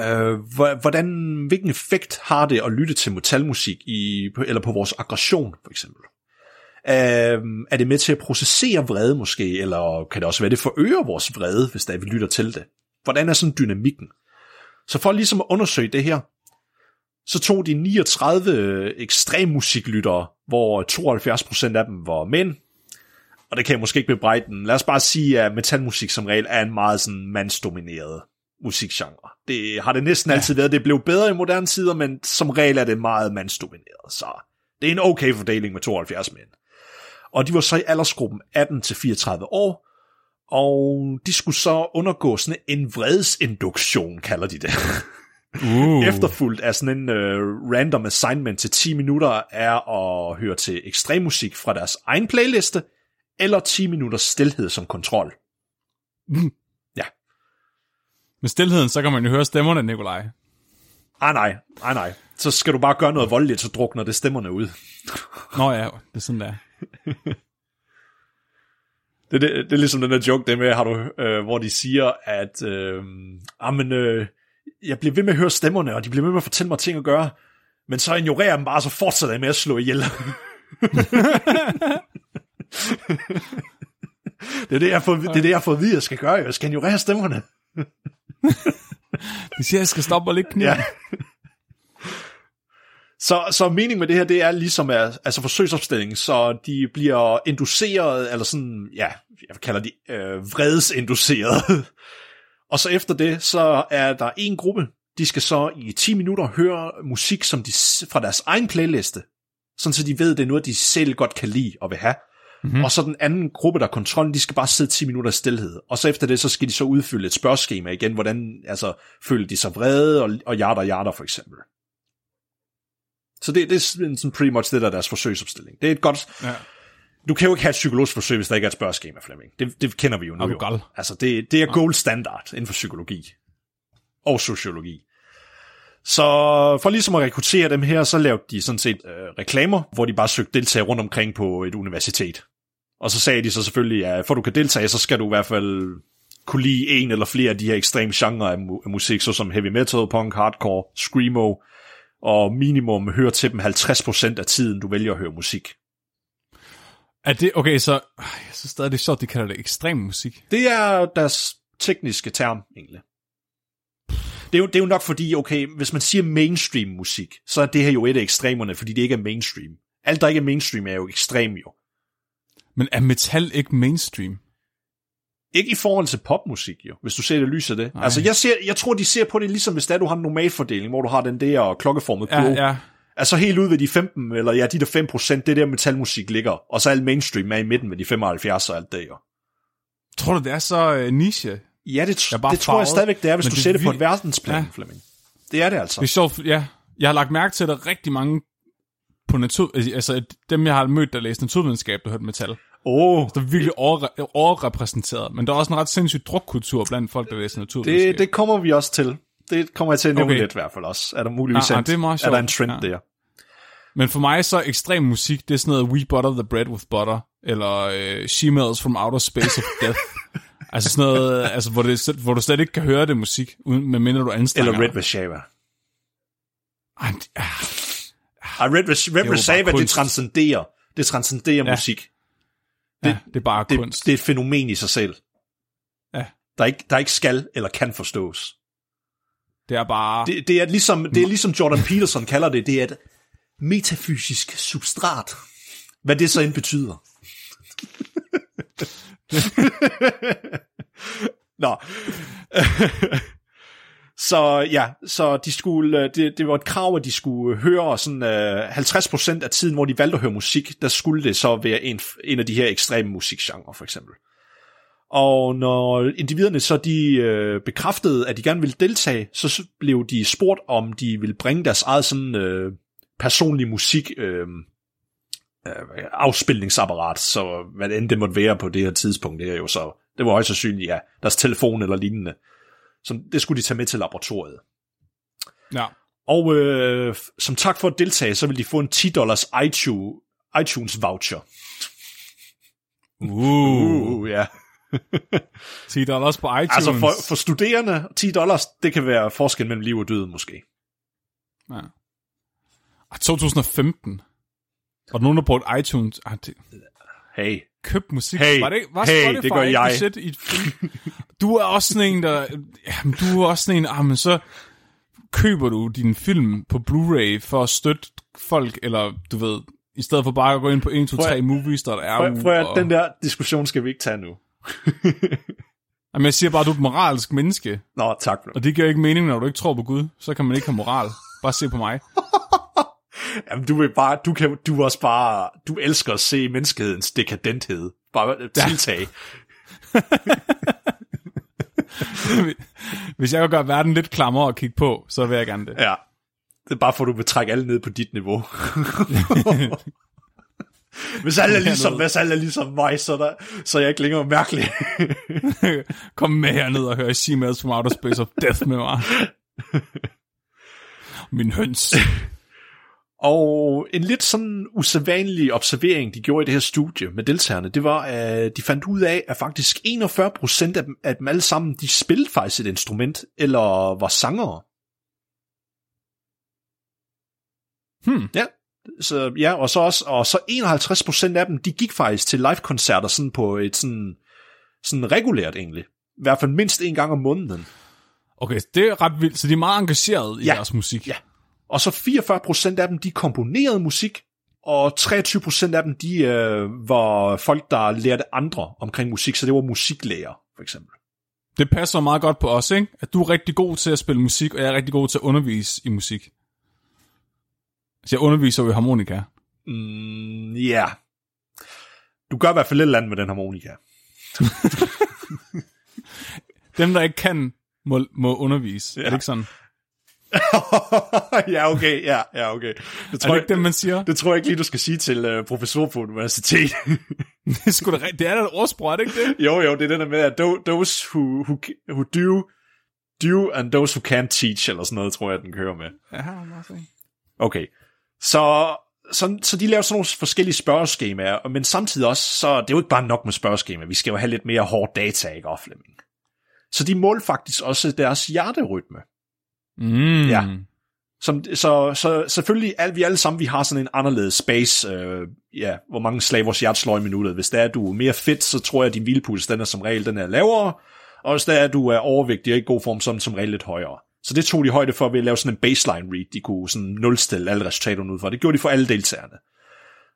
øh, hvor- hvordan, hvilken effekt har det at lytte til metalmusik i, eller på vores aggression, for eksempel. Øh, er det med til at processere vrede måske, eller kan det også være, det forøger vores vrede, hvis der vi lytter til det? Hvordan er sådan dynamikken? Så for ligesom at undersøge det her, så tog de 39 ekstremmusiklyttere, hvor 72% af dem var mænd, og det kan jeg måske ikke bebrejde den. Lad os bare sige, at metalmusik som regel er en meget sådan mandsdomineret musikgenre. Det har det næsten ja. altid været. Det blev bedre i moderne tider, men som regel er det meget mandsdomineret. Så det er en okay fordeling med 72 mænd. Og de var så i aldersgruppen 18-34 år, og de skulle så undergå sådan en vredesinduktion, kalder de det. Uh. Efterfulgt af sådan en uh, random assignment til 10 minutter er at høre til ekstremmusik fra deres egen playliste, eller 10 minutters stillhed som kontrol. Med stillheden, så kan man jo høre stemmerne, Nikolaj. Ah nej, ah nej. Så skal du bare gøre noget voldeligt, så drukner det stemmerne ud. Nå ja, det er sådan der. Det, det, det er ligesom den der joke, det med, har du, øh, hvor de siger, at øh, men, øh, jeg bliver ved med at høre stemmerne, og de bliver ved med at fortælle mig ting at gøre, men så ignorerer jeg dem bare, så fortsætter jeg med at slå ihjel. det, er det, jeg får, det er det, jeg får at vide, jeg skal gøre. Jeg skal ignorere stemmerne. De siger, at jeg skal stoppe og ligge kniv. Ja. Så, så meningen med det her, det er ligesom at, altså forsøgsopstilling, så de bliver induceret, eller sådan, ja, jeg kalder de øh, vredesinduceret. og så efter det, så er der en gruppe, de skal så i 10 minutter høre musik som de, fra deres egen playliste, sådan så de ved, det er noget, de selv godt kan lide og vil have. Mm-hmm. Og så den anden gruppe, der er kontrollen, de skal bare sidde 10 minutter i stillhed. Og så efter det, så skal de så udfylde et spørgeskema igen, hvordan altså, føler de sig vrede, og, og hjerter hjerter for eksempel. Så det, det er sådan pretty much det, der er deres forsøgsopstilling. Det er et godt... Ja. Du kan jo ikke have et psykologisk forsøg, hvis der ikke er et spørgeskema, Flemming. Det, det kender vi jo nu. Jo. Altså, det, det er gold standard inden for psykologi. Og sociologi. Så for ligesom at rekruttere dem her, så lavede de sådan set øh, reklamer, hvor de bare søgte deltagere rundt omkring på et universitet. Og så sagde de så selvfølgelig, at for at du kan deltage, så skal du i hvert fald kunne lide en eller flere af de her ekstreme genrer af, mu- af musik, såsom heavy metal, punk, hardcore, screamo, og minimum høre til dem 50% af tiden, du vælger at høre musik. Er det, okay, så jeg synes stadig, det er sjovt, de kalder det ekstrem musik. Det er deres tekniske term, egentlig. Det er, jo, det er jo nok fordi, okay, hvis man siger mainstream musik, så er det her jo et af ekstremerne, fordi det ikke er mainstream. Alt, der ikke er mainstream, er jo ekstrem jo. Men er metal ikke mainstream? Ikke i forhold til popmusik jo, hvis du ser det lys af det. Nej. Altså, jeg, ser, jeg tror, de ser på det ligesom, hvis der du har en normalfordeling, hvor du har den der klokkeformede Ja, kurve. ja. Altså helt ud ved de 15, eller ja, de der 5 procent, det der metalmusik ligger. Og så alt mainstream er i midten med de 75 og alt det jo. Tror du, det er så uh, niche? Ja, det, er bare det tror jeg stadigvæk, det er, hvis du det ser det på et verdensplan, Ja. ja. Flemming. Det er det altså. Det er sjovt, ja. Jeg har lagt mærke til, at der er rigtig mange på natur... Altså, dem, jeg har mødt, der læste naturvidenskab, der hørte metal. Åh, Der er virkelig over, overrepræsenteret. Men der er også en ret sindssyg drukkultur blandt folk, der læser naturvidenskab. det, det kommer vi også til. Det kommer jeg til at nævne Okay. lidt i hvert fald også. Er der muligvis Ah, ah, en, det er meget er der en trend Ja. der? Men for mig så ekstrem musik, det er sådan noget We Butter the Bread with Butter, eller øh, She Melts from Outer Space of Death. altså sådan noget, altså, hvor, det, hvor du slet ikke kan høre det musik, uden, medmindre du anstrenger Eller Red. Vashava. Ej, det- ah, Ah, Red, Red Vashava, det transcenderer. Det transcenderer Ja. musik. Ja, det er bare Det, kunst. det er et fænomen i sig selv. Ja. Der ikke, der ikke skal eller kan forstås. Det er bare... Det, det, er ligesom, det er ligesom Jordan Peterson kalder det, det er et metafysisk substrat. Hvad det så end betyder. Nå. så ja, så de skulle, øh, det, det var et krav, at de skulle høre sådan øh, 50% af tiden, hvor de valgte at høre musik, der skulle det så være en, en af de her ekstreme musikgenre, for eksempel. Og når individerne så de øh, bekræftede, at de gerne ville deltage, så blev de spurgt, om de ville bringe deres eget sådan øh, personlige musik øh, øh, afspilningsapparat, så hvad end det måtte være på det her tidspunkt, det er jo så, det var højst sandsynligt, ja, deres telefon eller lignende. Så det skulle de tage med til laboratoriet. Ja. Og øh, som tak for at deltage, så vil de få en 10 dollars iTunes, iTunes voucher. Uh, Uh, ja. 10 dollars på iTunes. Altså for, for studerende, 10 dollars, det kan være forskel mellem liv og død måske. Ja. Ah, 2015. Var der nogen, der brugte iTunes? Ah, det, Hey. Køb musik. Hey, var det, var hey, det gør jeg. Shit i? Du er også sådan en, der... Jamen, du er også sådan en... Ah, men så køber du din film på Blu-ray for at støtte folk, eller du ved, i stedet for bare at gå ind på 1, 2, Prøv at- 3 movies, der er Prøv, prøv og... den der diskussion skal vi ikke tage nu. Jamen, jeg siger bare, at du er et moralsk menneske, Nå, tak for det. og det giver ikke mening, når du ikke tror på Gud. Så kan man ikke have moral. Bare se på mig. Jamen, du vil bare, du kan, du også bare, du elsker at se menneskehedens dekadenthed. Bare tiltag. Hvis jeg kan gøre verden lidt klammer at kigge på, så vil jeg gerne det. Ja. Det er bare for, at du vil trække alle ned på dit niveau. hvis alle er ligesom, hvis alle er ligesom mig, så, er der, så er jeg ikke længere mærkelig. Kom med herned og hør She Melts from Outer Space of Death med mig. Min høns. Og en lidt sådan usædvanlig observering, de gjorde i det her studie med deltagerne, det var, at de fandt ud af, at faktisk 41% af dem, af dem alle sammen, de spillede faktisk et instrument, eller var sangere. Hmm. Ja, så, ja, og så også, og så 51% af dem, de gik faktisk til live-koncerter sådan på et sådan, sådan regulært egentlig. I hvert fald mindst en gang om måneden. Okay, det er ret vildt. Så de er meget engagerede i Ja. deres musik. Ja. Og så 44% af dem, de komponerede musik, og 23% af dem, de øh, var folk, der lærte andre omkring musik, så det var musiklærer, for eksempel. Det passer meget godt på os, ikke? At du er rigtig god til at spille musik, og jeg er rigtig god til at undervise i musik. Så jeg underviser jo i harmonika. Mm, ja. Yeah. Du gør i hvert fald lidt andet med den harmonika. Dem, der ikke kan, må, må undervise. Ja. Er det ikke sådan? ja, okay, ja, ja, okay. Det Er tror, det jeg, ikke det, man siger? det tror jeg ikke lige, du skal sige til uh, professor på universitet. Det er, da, det er da et ordsprog, er det ikke det? jo, jo, det er det der med, at tho- those who, who, who do, do, and those who can't teach, eller sådan noget, tror jeg, den kører med. Ja. Okay. Så, så, så de laver sådan nogle forskellige spørgeskemaer, men samtidig også, så det er jo ikke bare nok med spørgeskemaer, vi skal jo have lidt mere hård data, ikke, Flemming? Så de målte faktisk også deres hjerterytme. Mm. Ja. Som, så, så selvfølgelig, al, vi alle sammen, vi har sådan en anderledes space, øh, ja, hvor mange slag vores hjerte slår i minuttet. Hvis det er, du er mere fedt, så tror jeg, at din hvilepuls, den er som regel, den er lavere, og hvis det er, du er overvægtig og i god form, så er den som regel lidt højere. Så det tog de højde for ved at lave sådan en baseline read, de kunne sådan nulstille alle resultaterne ud fra. Det gjorde de for alle deltagerne.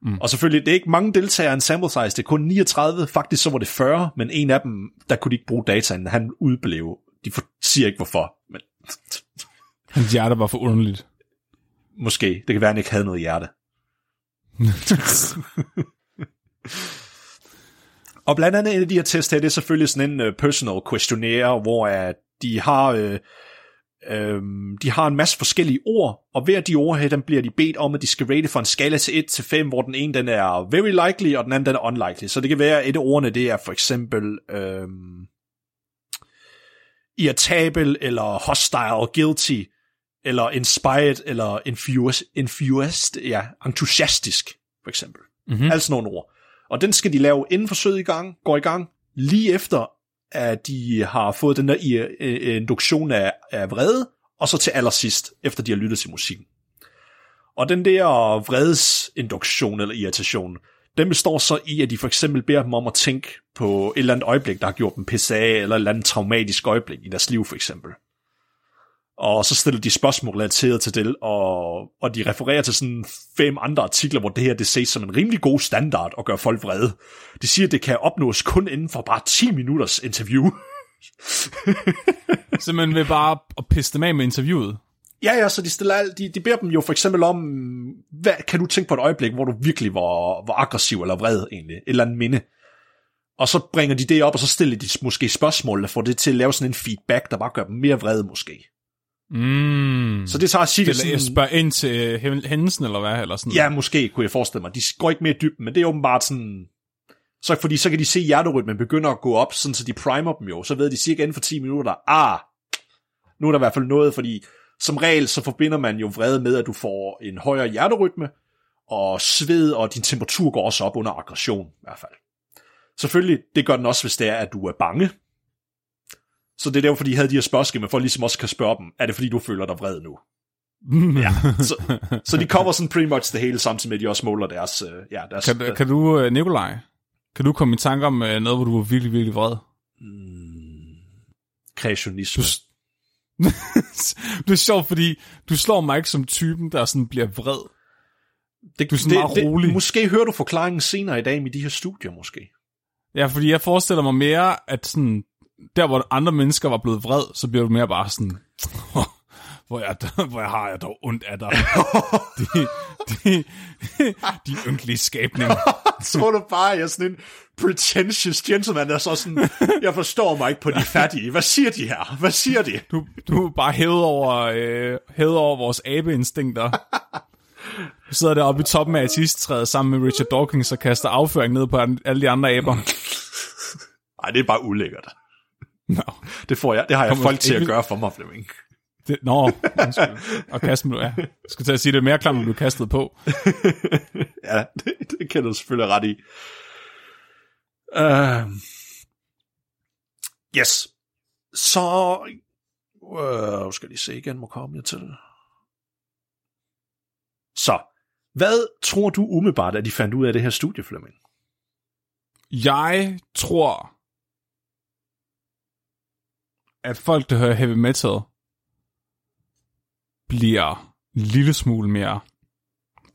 Mm. Og selvfølgelig, det er ikke mange deltagere en sample size, det er kun 39, faktisk så var det 40, men en af dem, der kunne de ikke bruge dataen, han udblev. De for, siger ikke hvorfor, men Hans hjerte var for underligt. måske. Det kan være, at han ikke havde noget hjerte. Og blandt andet en af de her test her, det er selvfølgelig sådan en uh, personal questionnaire, hvor uh, de har uh, Øhm, de har en masse forskellige ord, og hver af de ord her, den bliver de bedt om, at de skal rate fra en skala til 1 til 5, hvor den ene den er very likely, og den anden den er unlikely. Så det kan være, at et af ordene det er for eksempel øhm, irritabel, eller hostile, guilty, eller inspired, eller infused, infused ja, entusiastisk, for eksempel. Mm-hmm. Altså nogle ord. Og den skal de lave inden forsøget i gang, går i gang, lige efter, at de har fået den der induktion af, af vrede, og så til allersidst, efter de har lyttet til musikken. Og den der vredesinduktion eller irritation, den består så i, at de for eksempel beder dem om at tænke på et eller andet øjeblik, der har gjort dem pisse af, eller et eller andet traumatisk øjeblik i deres liv for eksempel og så stiller de spørgsmål relateret til det, og, og de refererer til sådan fem andre artikler, hvor det her det ses som en rimelig god standard at gøre folk vrede. De siger, at det kan opnås kun inden for bare 10 minutters interview. så man vil bare at pisse dem af med interviewet? Ja, ja, så de, stiller alt, de, de beder dem jo for eksempel om, hvad, kan du tænke på et øjeblik, hvor du virkelig var, var aggressiv eller vred egentlig, et eller andet minde. Og så bringer de det op, og så stiller de måske spørgsmål, der får det til at lave sådan en feedback, der bare gør dem mere vrede måske. Mm. Så det tager cirka sådan... Jeg spørger ind til hændelsen, eller hvad? Eller sådan. Ja, måske kunne jeg forestille mig. De går ikke mere dybt, men det er åbenbart sådan... Så, fordi så kan de se hjerterytmen begynder at gå op, sådan så de primer dem jo. Så ved de cirka inden for 10 minutter, ah, nu er der i hvert fald noget, fordi som regel så forbinder man jo vrede med, at du får en højere hjerterytme, og sved og din temperatur går også op under aggression i hvert fald. Selvfølgelig, det gør den også, hvis det er, at du er bange, så det er derfor, de havde de her spørgsmål, for ligesom også kan spørge dem, er det fordi, du føler dig vred nu? ja, så, så de kommer sådan pretty much det hele, samtidig med, at de også måler deres... Uh, ja, deres kan, kan du, uh, Nikolaj, kan du komme i tanke om uh, noget, hvor du var virkelig, virkelig vred? Mm, kreationisme. Du, det er sjovt, fordi du slår mig ikke som typen, der sådan bliver vred. Det, du er sådan det, meget det, rolig. Måske hører du forklaringen senere i dag med de her studier, måske. Ja, fordi jeg forestiller mig mere, at sådan, der hvor andre mennesker var blevet vred, så bliver du mere bare sådan, hvor jeg, hvor jeg har jeg dog ondt af dig. de, de, de ynkelige skabninger. Tror du bare, jeg er sådan en pretentious gentleman, der så sådan, jeg forstår mig ikke på de fattige. Hvad siger de her? Hvad siger de? Du, du er bare hævet over, øh, hævet over vores abeinstinkter. Du sidder deroppe i toppen af artisttræet sammen med Richard Dawkins og kaster afføring ned på alle de andre aber. Nej, det er bare ulækkert. No. Det får jeg, det har jeg Kom, folk til at gøre for mig, Flemming. Det, nå, Og kaste mig, ja. Jeg skal til at sige, det er mere klart, når du kastet på. ja, det, det kan du selvfølgelig ret i. Uh, yes. Så, uh, skal lige se igen, må komme jeg til. Så, hvad tror du umiddelbart, at de fandt ud af det her studie, Flemming? Jeg tror, at folk, der hører heavy metal, bliver en lille smule mere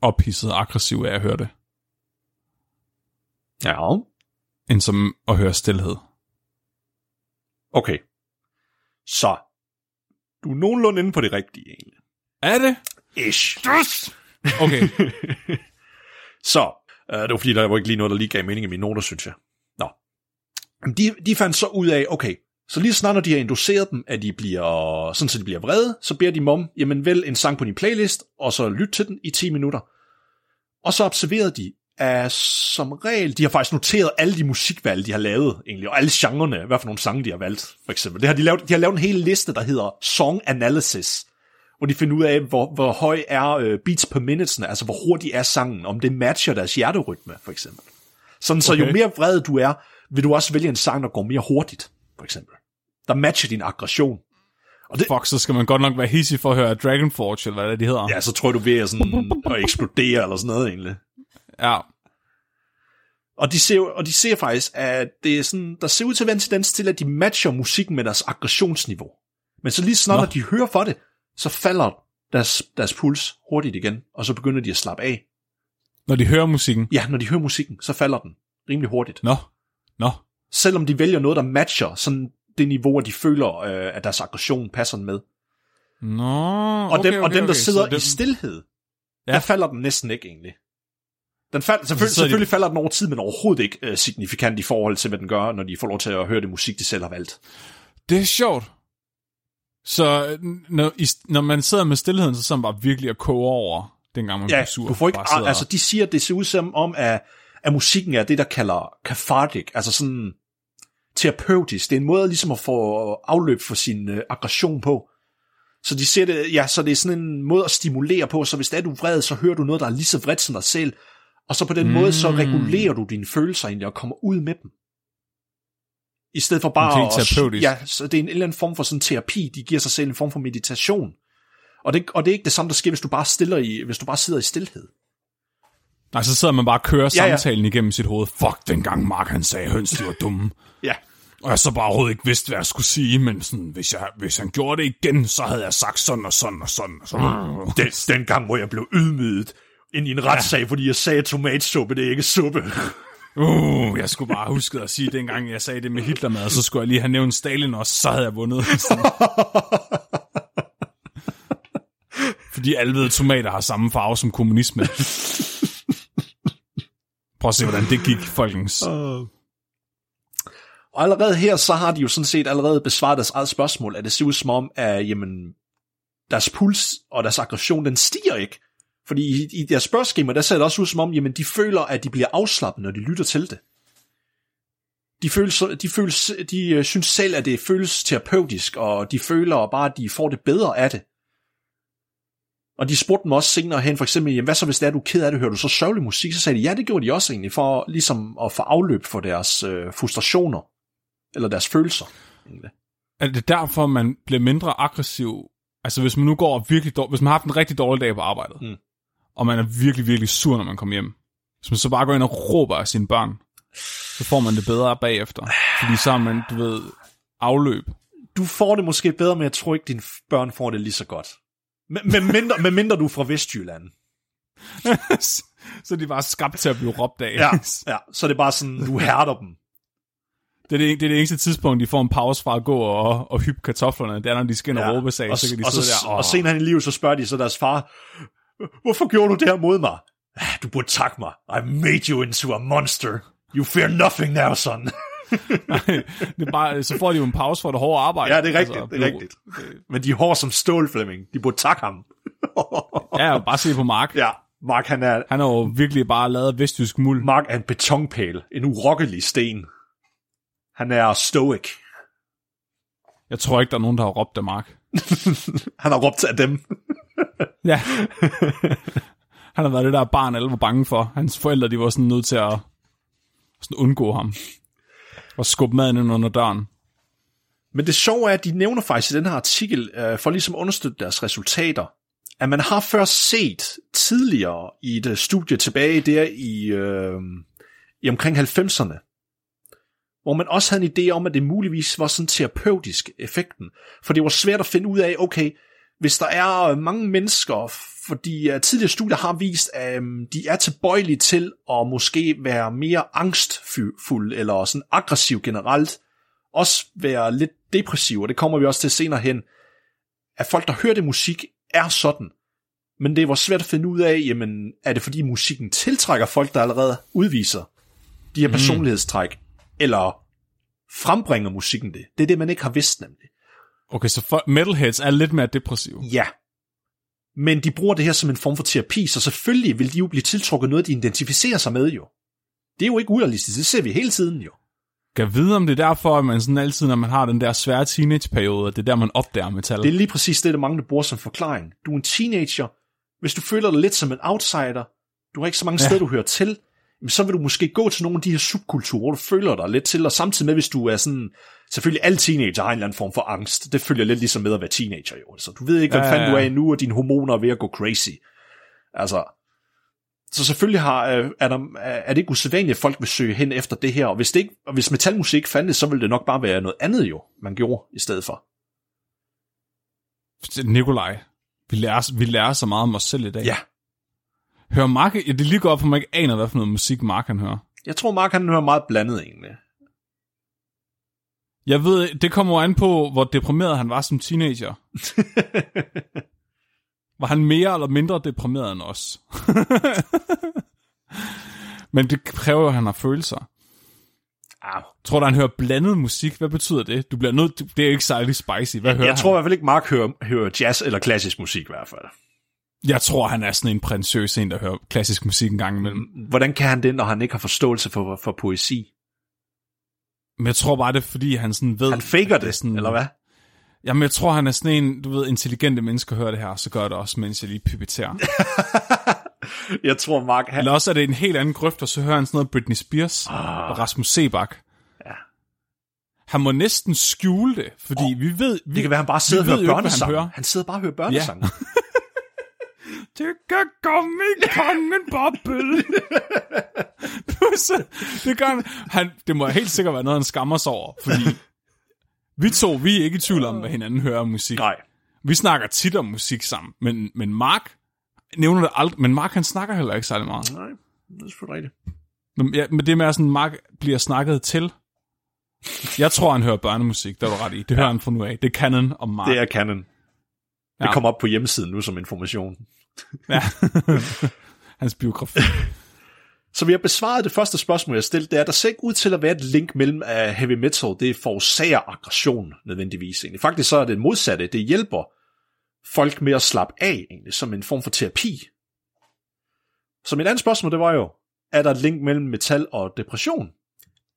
ophidset og aggressiv af at høre det. Ja. End som at høre stillhed. Okay. Så, du er nogenlunde inde på det rigtige, egentlig. Er det? Ish. Okay. så, uh, det var fordi, der var ikke lige noget, der lige gav mening i mine noter, synes jeg. Nå. De, de fandt så ud af, okay, så lige snart når de har induceret dem, at de bliver, sådan så de bliver vrede, så beder de dem om, jamen vælg en sang på din playlist, og så lyt til den i 10 minutter. Og så observerede de, at som regel, de har faktisk noteret alle de musikvalg, de har lavet, egentlig, og alle genrerne, hvad for nogle sange, de har valgt, for eksempel. Det har de, lavet, de har lavet en hel liste, der hedder Song Analysis, hvor de finder ud af, hvor, hvor høj er uh, beats per minute, altså hvor hurtig er sangen, om det matcher deres hjerterytme, for eksempel. Sådan, så okay. jo mere vred du er, vil du også vælge en sang, der går mere hurtigt for eksempel. Der matcher din aggression. Og det, Fuck, så skal man godt nok være hissig for at høre Dragon Forge, eller hvad det, de hedder. Ja, så tror du ved at, sådan, at eksplodere, eller sådan noget egentlig. Ja. Og de ser, og de ser faktisk, at det er sådan, der ser ud til at være en tendens til, at de matcher musikken med deres aggressionsniveau. Men så lige snart, når de hører for det, så falder deres, deres puls hurtigt igen, og så begynder de at slappe af. Når de hører musikken? Ja, når de hører musikken, så falder den rimelig hurtigt. Nå, nå selvom de vælger noget, der matcher sådan det niveau, de føler, øh, at deres aggression passer med. Nå, og okay, dem, okay, og dem, der okay, sidder i stillhed, ja. der falder den næsten ikke egentlig. Den fald, selvfølgelig, selvfølgelig de... falder den over tid, men overhovedet ikke øh, signifikant i forhold til, hvad den gør, når de får lov til at høre det musik, de selv har valgt. Det er sjovt. Så når, i, når man sidder med stillheden, så sidder man bare virkelig at koge over, dengang man Ja, bliver sur. du får ikke, altså de siger, at det ser ud som om, at, at musikken er det, der kalder cathartic, altså sådan terapeutisk. Det er en måde ligesom at få afløb for sin øh, aggression på. Så de siger det, ja, så det er sådan en måde at stimulere på, så hvis det er du er vred, så hører du noget, der er lige så vredt som dig selv, og så på den mm. måde, så regulerer du dine følelser egentlig, og kommer ud med dem. I stedet for bare at... Ja, så det er en eller anden form for sådan terapi, de giver sig selv en form for meditation. Og det, og det er ikke det samme, der sker, hvis du bare, stiller i, hvis du bare sidder i stillhed. Nej, så sidder man bare og kører Ja, ja. samtalen igennem sit hoved. Fuck, dengang Mark han sagde, høns, de var dumme. Ja. Og jeg så bare overhovedet ikke vidste, hvad jeg skulle sige, men sådan, hvis, jeg, hvis han gjorde det igen, så havde jeg sagt sådan og sådan og sådan. Og sådan. Den, den gang, hvor jeg blev ydmyget ind i en retssag, ja. fordi jeg sagde, at tomatsuppe, det er ikke suppe. Uh, jeg skulle bare huske at sige, dengang jeg sagde det med Hitlermad, så skulle jeg lige have nævnt Stalin også, så havde jeg vundet. Fordi alle ved, at tomater har samme farve som kommunisme. Prøv at se, hvordan det gik, folkens. Og allerede her, så har de jo sådan set allerede besvaret deres eget spørgsmål, at det ser ud som om, at jamen, deres puls og deres aggression, den stiger ikke. Fordi i, i deres spørgeskema, der ser det også ud som om, jamen, de føler, at de bliver afslappet, når de lytter til det. De, føles, de, føles, de øh, synes selv, at det føles terapeutisk, og de føler bare, at de får det bedre af det. Og de spurgte dem også senere hen, for eksempel, jamen, hvad så hvis det er, du er ked af det, hører du så sørgelig musik? Så sagde de, ja, det gjorde de også egentlig, for ligesom at få afløb for deres øh, frustrationer, eller deres følelser. egentlig. Er det derfor, man bliver mindre aggressiv? Altså, hvis man nu går virkelig dårligt, hvis man har haft en rigtig dårlig dag på arbejdet, Mm. og man er virkelig, virkelig sur, når man kommer hjem, hvis man så bare går ind og råber af sine børn, så får man det bedre bagefter. Fordi så har man, du ved, afløb. Du får det måske bedre, men jeg tror ikke, dine børn får det lige så godt. Men, men, mindre, men mindre du er fra Vestjylland. så de er bare skabt til at blive råbt af. Ja, ja, så er det bare sådan, du hærder dem. Det er det, det er det eneste tidspunkt, de får en pause fra at gå og, og hyppe kartoflerne. Det er, når de og Ja. råbe sig, og, så kan de og, sidde så, der. Og senere hen i livet, så spørger de så deres far, hvorfor gjorde du det her mod mig? "Ah, Du burde takke mig. I made you into a monster. You fear nothing now, son. det er bare, så får de jo en pause for det hårde arbejde. ja, det er rigtigt, Altså, det er rigtigt. Men de er hårde som stål, Flemming. De burde takke ham. Ja, bare se på Mark. ja, Mark han er, Han har jo virkelig bare lavet vestjysk muld. Mark er en betonpæl. En urokkelig sten. Han er stoic. Jeg tror ikke, der er nogen, der har råbt af Mark. Han har råbt af dem. Ja. Han har været det der barn, alle var bange for. Hans forældre, de var sådan nødt til at sådan undgå ham. Og skubbe maden ind under døren. Men det sjove er, at de nævner faktisk i den her artikel, øh, for ligesom at understøtte deres resultater, at man har først set tidligere i et studie tilbage der i, øh, i omkring 90'erne, hvor man også havde en idé om, at det muligvis var sådan terapeutisk effekten. For det var svært at finde ud af, okay, hvis der er øh, mange mennesker, fordi uh, tidligere studier har vist, at um, de er tilbøjelige til at måske være mere angstfulde, eller sådan aggressiv generelt, også være lidt depressiv, og det kommer vi også til senere hen, at folk, der hører det musik, er sådan. Men det var svært at finde ud af, jamen, er det fordi musikken tiltrækker folk, der allerede udviser de her personlighedstræk, eller frembringer musikken det? Det er det, man ikke har vidst nemlig. Okay, så for, metalheads er lidt mere depressive. Ja. Men de bruger det her som en form for terapi, så selvfølgelig vil de jo blive tiltrukket noget, de identificerer sig med jo. Det er jo ikke urealistisk, det ser vi hele tiden jo. Kan vide, om det er derfor, at man sådan altid, når man har den der svære teenageperiode, det er der, man opdager metal. Det er lige præcis det, der mange bruger som forklaring. Du er en teenager. Hvis du føler dig lidt som en outsider, du har ikke så mange Ja. steder, du hører til, så vil du måske gå til nogle af de her subkulturer, hvor du føler dig lidt til, og samtidig med, hvis du er sådan, selvfølgelig alle teenager har en eller anden form for angst. Det følger lidt ligesom med at være teenager jo. Så du ved ikke, hvad Ja, fanden ja, du er ja. endnu, og dine hormoner er ved at gå crazy. Altså, så selvfølgelig har, øh, er, der, er det ikke usædvanligt, at folk vil søge hen efter det her, og hvis, det ikke, og hvis metalmusik fandtes, så ville det nok bare være noget andet jo, man gjorde i stedet for. Nikolaj, vi lærer, vi lærer så meget om os selv i dag. Ja, Hører Mark, ja, det er lige godt, for man ikke aner, hvad for noget musik Mark han hører. jeg tror Mark han hører meget blandet egentlig. Jeg ved, det kommer an på, hvor deprimeret han var som teenager. Var han mere eller mindre deprimeret end os? Men det kræver at han har følelser. Ah, Tror du, han hører blandet musik? Hvad betyder det? Du bliver nødt, det er ikke særlig spicy. Hvad hører jeg han? tror i hvert fald ikke, Mark hører, hører jazz eller klassisk musik i hvert fald. Jeg tror, han er sådan en prinsøs en, der hører klassisk musik en gang imellem. Hvordan kan han det, når han ikke har forståelse for, for poesi? Men jeg tror bare, det er, fordi han sådan ved... Han faker er det, sådan, eller hvad? Jamen, jeg tror, han er sådan en, du ved, intelligente mennesker hører det her, så gør det også, mens jeg lige pipetterer. Jeg tror, Mark... Han, Eller også er det en helt anden grøft, og så hører han sådan noget Britney Spears Ah. og Rasmus Sebak. Ja. Han må næsten skjule det, fordi oh, vi ved... Vi, det kan være, han bare sidder og hører hvad han børnesang. hører. Han, han sidder bare og hører børnesang. Ja. Det kan komme i kongen boble. det gør han. han. Det må helt sikkert være noget, han skammer sig over, fordi vi to, vi er ikke i tvivl om, hvad hinanden hører musik. Nej. Vi snakker tit om musik sammen, men, men Mark nævner det aldrig, men Mark han snakker heller ikke særlig meget. Nej, det er selvfølgelig rigtigt. Men, ja, men det med, at sådan, Mark bliver snakket til. Jeg tror, han hører børnemusik, der var ret i. Det hører han fra nu af. Det er canon om Mark. Det er canon. Det Ja. kommer op på hjemmesiden nu som information. Ja. Hans biografi. Så vi har besvaret det første spørgsmål, jeg stillede, det er, der ser ikke ud til at være et link mellem uh, heavy metal, det forårsager aggression nødvendigvis. Egentlig. Faktisk så er det modsatte, det hjælper folk med at slappe af, egentlig, som en form for terapi. Så mit andet spørgsmål, det var jo, er der et link mellem metal og depression?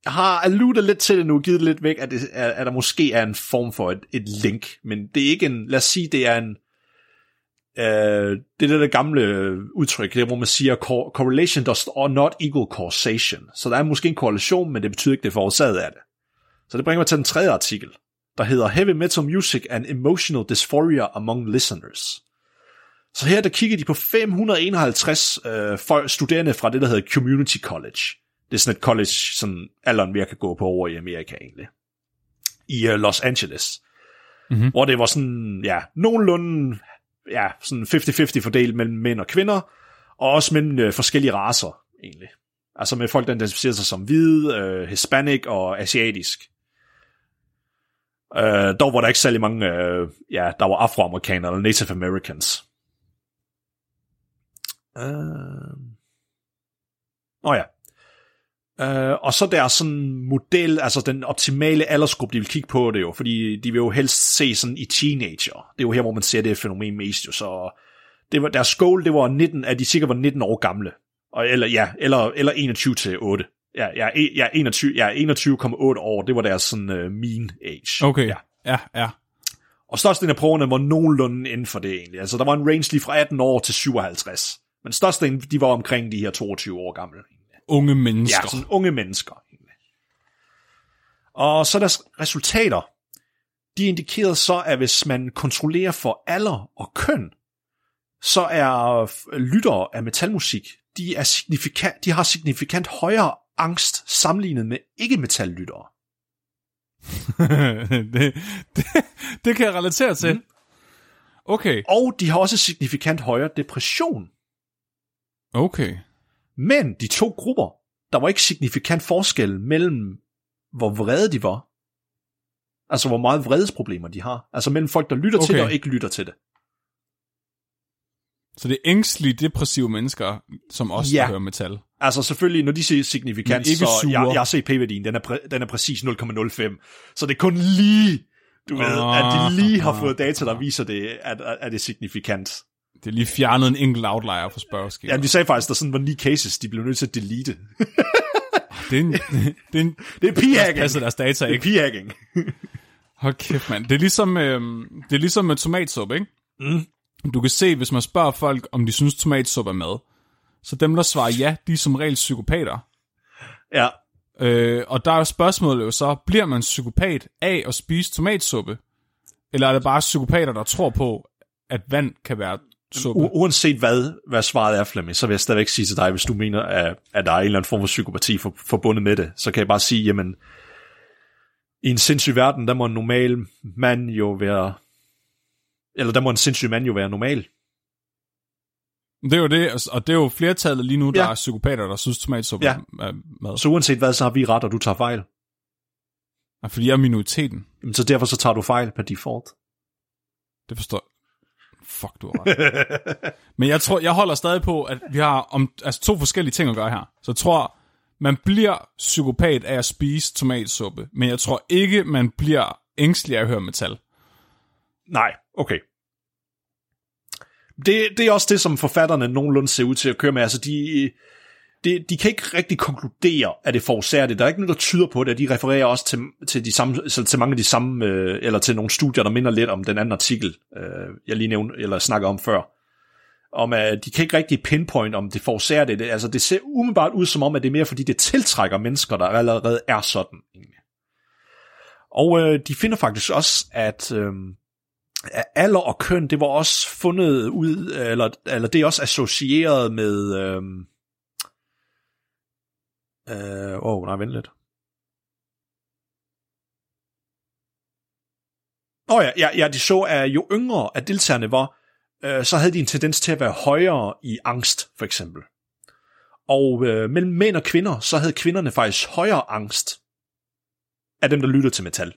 Har alluderet lidt til det nu, givet det lidt væk, at, det, at, at der måske er en form for et, et link, men det er ikke en, lad os sige, det er en, øh, det er det der gamle øh, udtryk, det er, hvor man siger, correlation does not equal causation. Så der er måske en korrelation, men det betyder ikke, det er forårsaget af det. Så det bringer mig til den tredje artikel, der hedder Heavy Metal Music and Emotional Dysphoria Among Listeners. Så her der kigger de på 551 øh, folk, studerende fra det, der hedder Community College. Det er sådan et college, som alderen mere kan gå på over i Amerika egentlig. I øh, Los Angeles. Mhm. Hvor det var sådan, ja, nogenlunde ja, sådan 50-50 fordelt mellem mænd og kvinder, og også mellem øh, forskellige raser, egentlig. Altså med folk, der identificerer sig som hvide, øh, hispanic og asiatisk. Øh, dog var der ikke særlig mange, øh, ja, der var afroamerikanere eller native americans. Øh... Åh ja. Øh, og så deres sådan model, altså den optimale aldersgruppe, de vil kigge på det jo, fordi de vil jo helst se sådan i teenager. Det er jo her, hvor man ser det fænomen mest jo, så det var, deres goal, det var 19, at de sikkert var 19 år gamle. Og, eller, ja, eller, eller 21 til 8. Ja, ja, e- ja, 21, ja 21,8 år, det var deres sådan uh, mean age. Okay, Ja. ja, ja. Og størstedelen af prøverne var nogenlunde inden for det egentlig. Altså, der var en range lige fra 18 år til 57. Men størstedelen, de var omkring de her 22 år gamle. Unge mennesker. Ja, sådan unge mennesker. Og så deres resultater, de indikerede så, at hvis man kontrollerer for alder og køn, så er lyttere af metalmusik, de, er signifikant, de har signifikant højere angst sammenlignet med ikke-metallyttere. det, det, det kan jeg relatere til. Mm. Okay, Og de har også signifikant højere depression. okay. Men de to grupper, der var ikke signifikant forskel mellem, hvor vrede de var. Altså, hvor meget vredesproblemer de har. Altså mellem folk, der lytter okay. til det og ikke lytter til det. Så det er ængstlige, depressive mennesker, som også Ja. hører metal. Altså selvfølgelig, når de siger signifikant, ikke så sure. jeg, jeg har set p-værdien, den er, præ, den er præcis 0,05. Så det er kun lige, du ved, Ah, at de lige har ah, fået data, der viser det, at, at det er signifikant. Det er lige fjernet en enkelt outlier fra spørgeskemaet. Ja, vi sagde faktisk, der sådan var ni cases, de blev nødt til at delete. Det er en, det er en Det er p-hacking. passer deres data Det er ikke. p-hacking. Hold kæft, mand. Det er ligesom, øhm, det er ligesom med tomatsuppe, ikke? Mm. Du kan se, hvis man spørger folk, om de synes tomatsuppe er mad, så dem, der svarer ja, de er som regel psykopater. Ja, Øh, og der er jo spørgsmålet jo så, bliver man psykopat af at spise tomatsuppe? Eller er det bare psykopater, der tror på, at vand kan være suppe? U- uanset hvad, hvad svaret er, Flemming, så vil jeg stadigvæk sige til dig, hvis du mener, at, at der er en eller anden form for psykopati for, forbundet med det, så kan jeg bare sige, jamen, i en sindssyg verden, der må en normal mand jo være, eller der må en sindssyg mand jo være normal. Det er jo det, altså, og det er jo flertallet lige nu, der Ja. er psykopater, der synes tomatsuppe Ja. er mad. Så uanset hvad, så har vi ret, og du tager fejl. Og fordi jeg er minoriteten. Jamen, så derfor så tager du fejl per default. Det forstår. Fuck, du har ret. Men jeg tror, jeg holder stadig på, at vi har om, altså to forskellige ting at gøre her. Så jeg tror, man bliver psykopat af at spise tomatsuppe, men jeg tror ikke, man bliver ængstelig af at høre metal. Nej, okay. Det, det er også det, som forfatterne nogenlunde ser ud til at køre med. Altså, de, det, de kan ikke rigtig konkludere, at det forårsager det. Der er ikke noget, der tyder på det. De refererer også til, til, de samme, altså til mange af de samme, øh, eller til nogle studier, der minder lidt om den anden artikel, øh, jeg lige nævnte, eller snakker om før. Om at de kan ikke rigtig pinpoint, om det forårsager det. det. Altså, det ser umiddelbart ud som om, at det er mere, fordi det tiltrækker mennesker, der allerede er sådan. Og øh, de finder faktisk også, at... Øh, alder og køn, det var også fundet ud, eller, eller det er også associeret med, øhm, øh, åh, oh, nej, vent lidt. Åh oh, ja, ja, ja, de så, at jo yngre at deltagerne var, øh, så havde de en tendens til at være højere i angst, for eksempel. Og øh, mellem mænd og kvinder, så havde kvinderne faktisk højere angst af dem, der lyttede til metal.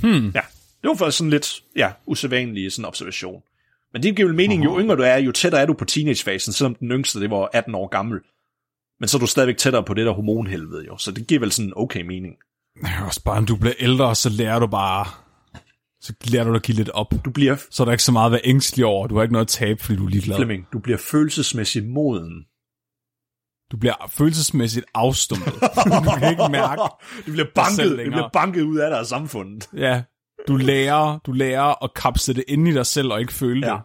Hmm. Ja. Det var faktisk sådan lidt, ja, usædvanlig sådan observation. Men det giver vel mening, jo yngre du er, jo tættere er du på teenagefasen, selvom den yngste, det var 18 år gammel. Men så er du stadigvæk tættere på det der hormonhelvede jo, så det giver vel sådan okay mening. Ja, også bare, når du bliver ældre, så lærer du bare... Så lærer du dig at give lidt op. Du bliver, Så er der ikke så meget at være ængstelig over. Du har ikke noget at tabe, fordi du er ligeglad. Flemming, du bliver følelsesmæssigt moden. Du bliver følelsesmæssigt afstumpet. du kan ikke mærke. Du bliver banket, du bliver banket ud af dig af samfundet. Ja, du lærer, du lærer at kapsle det ind i dig selv og ikke føle Ja. det.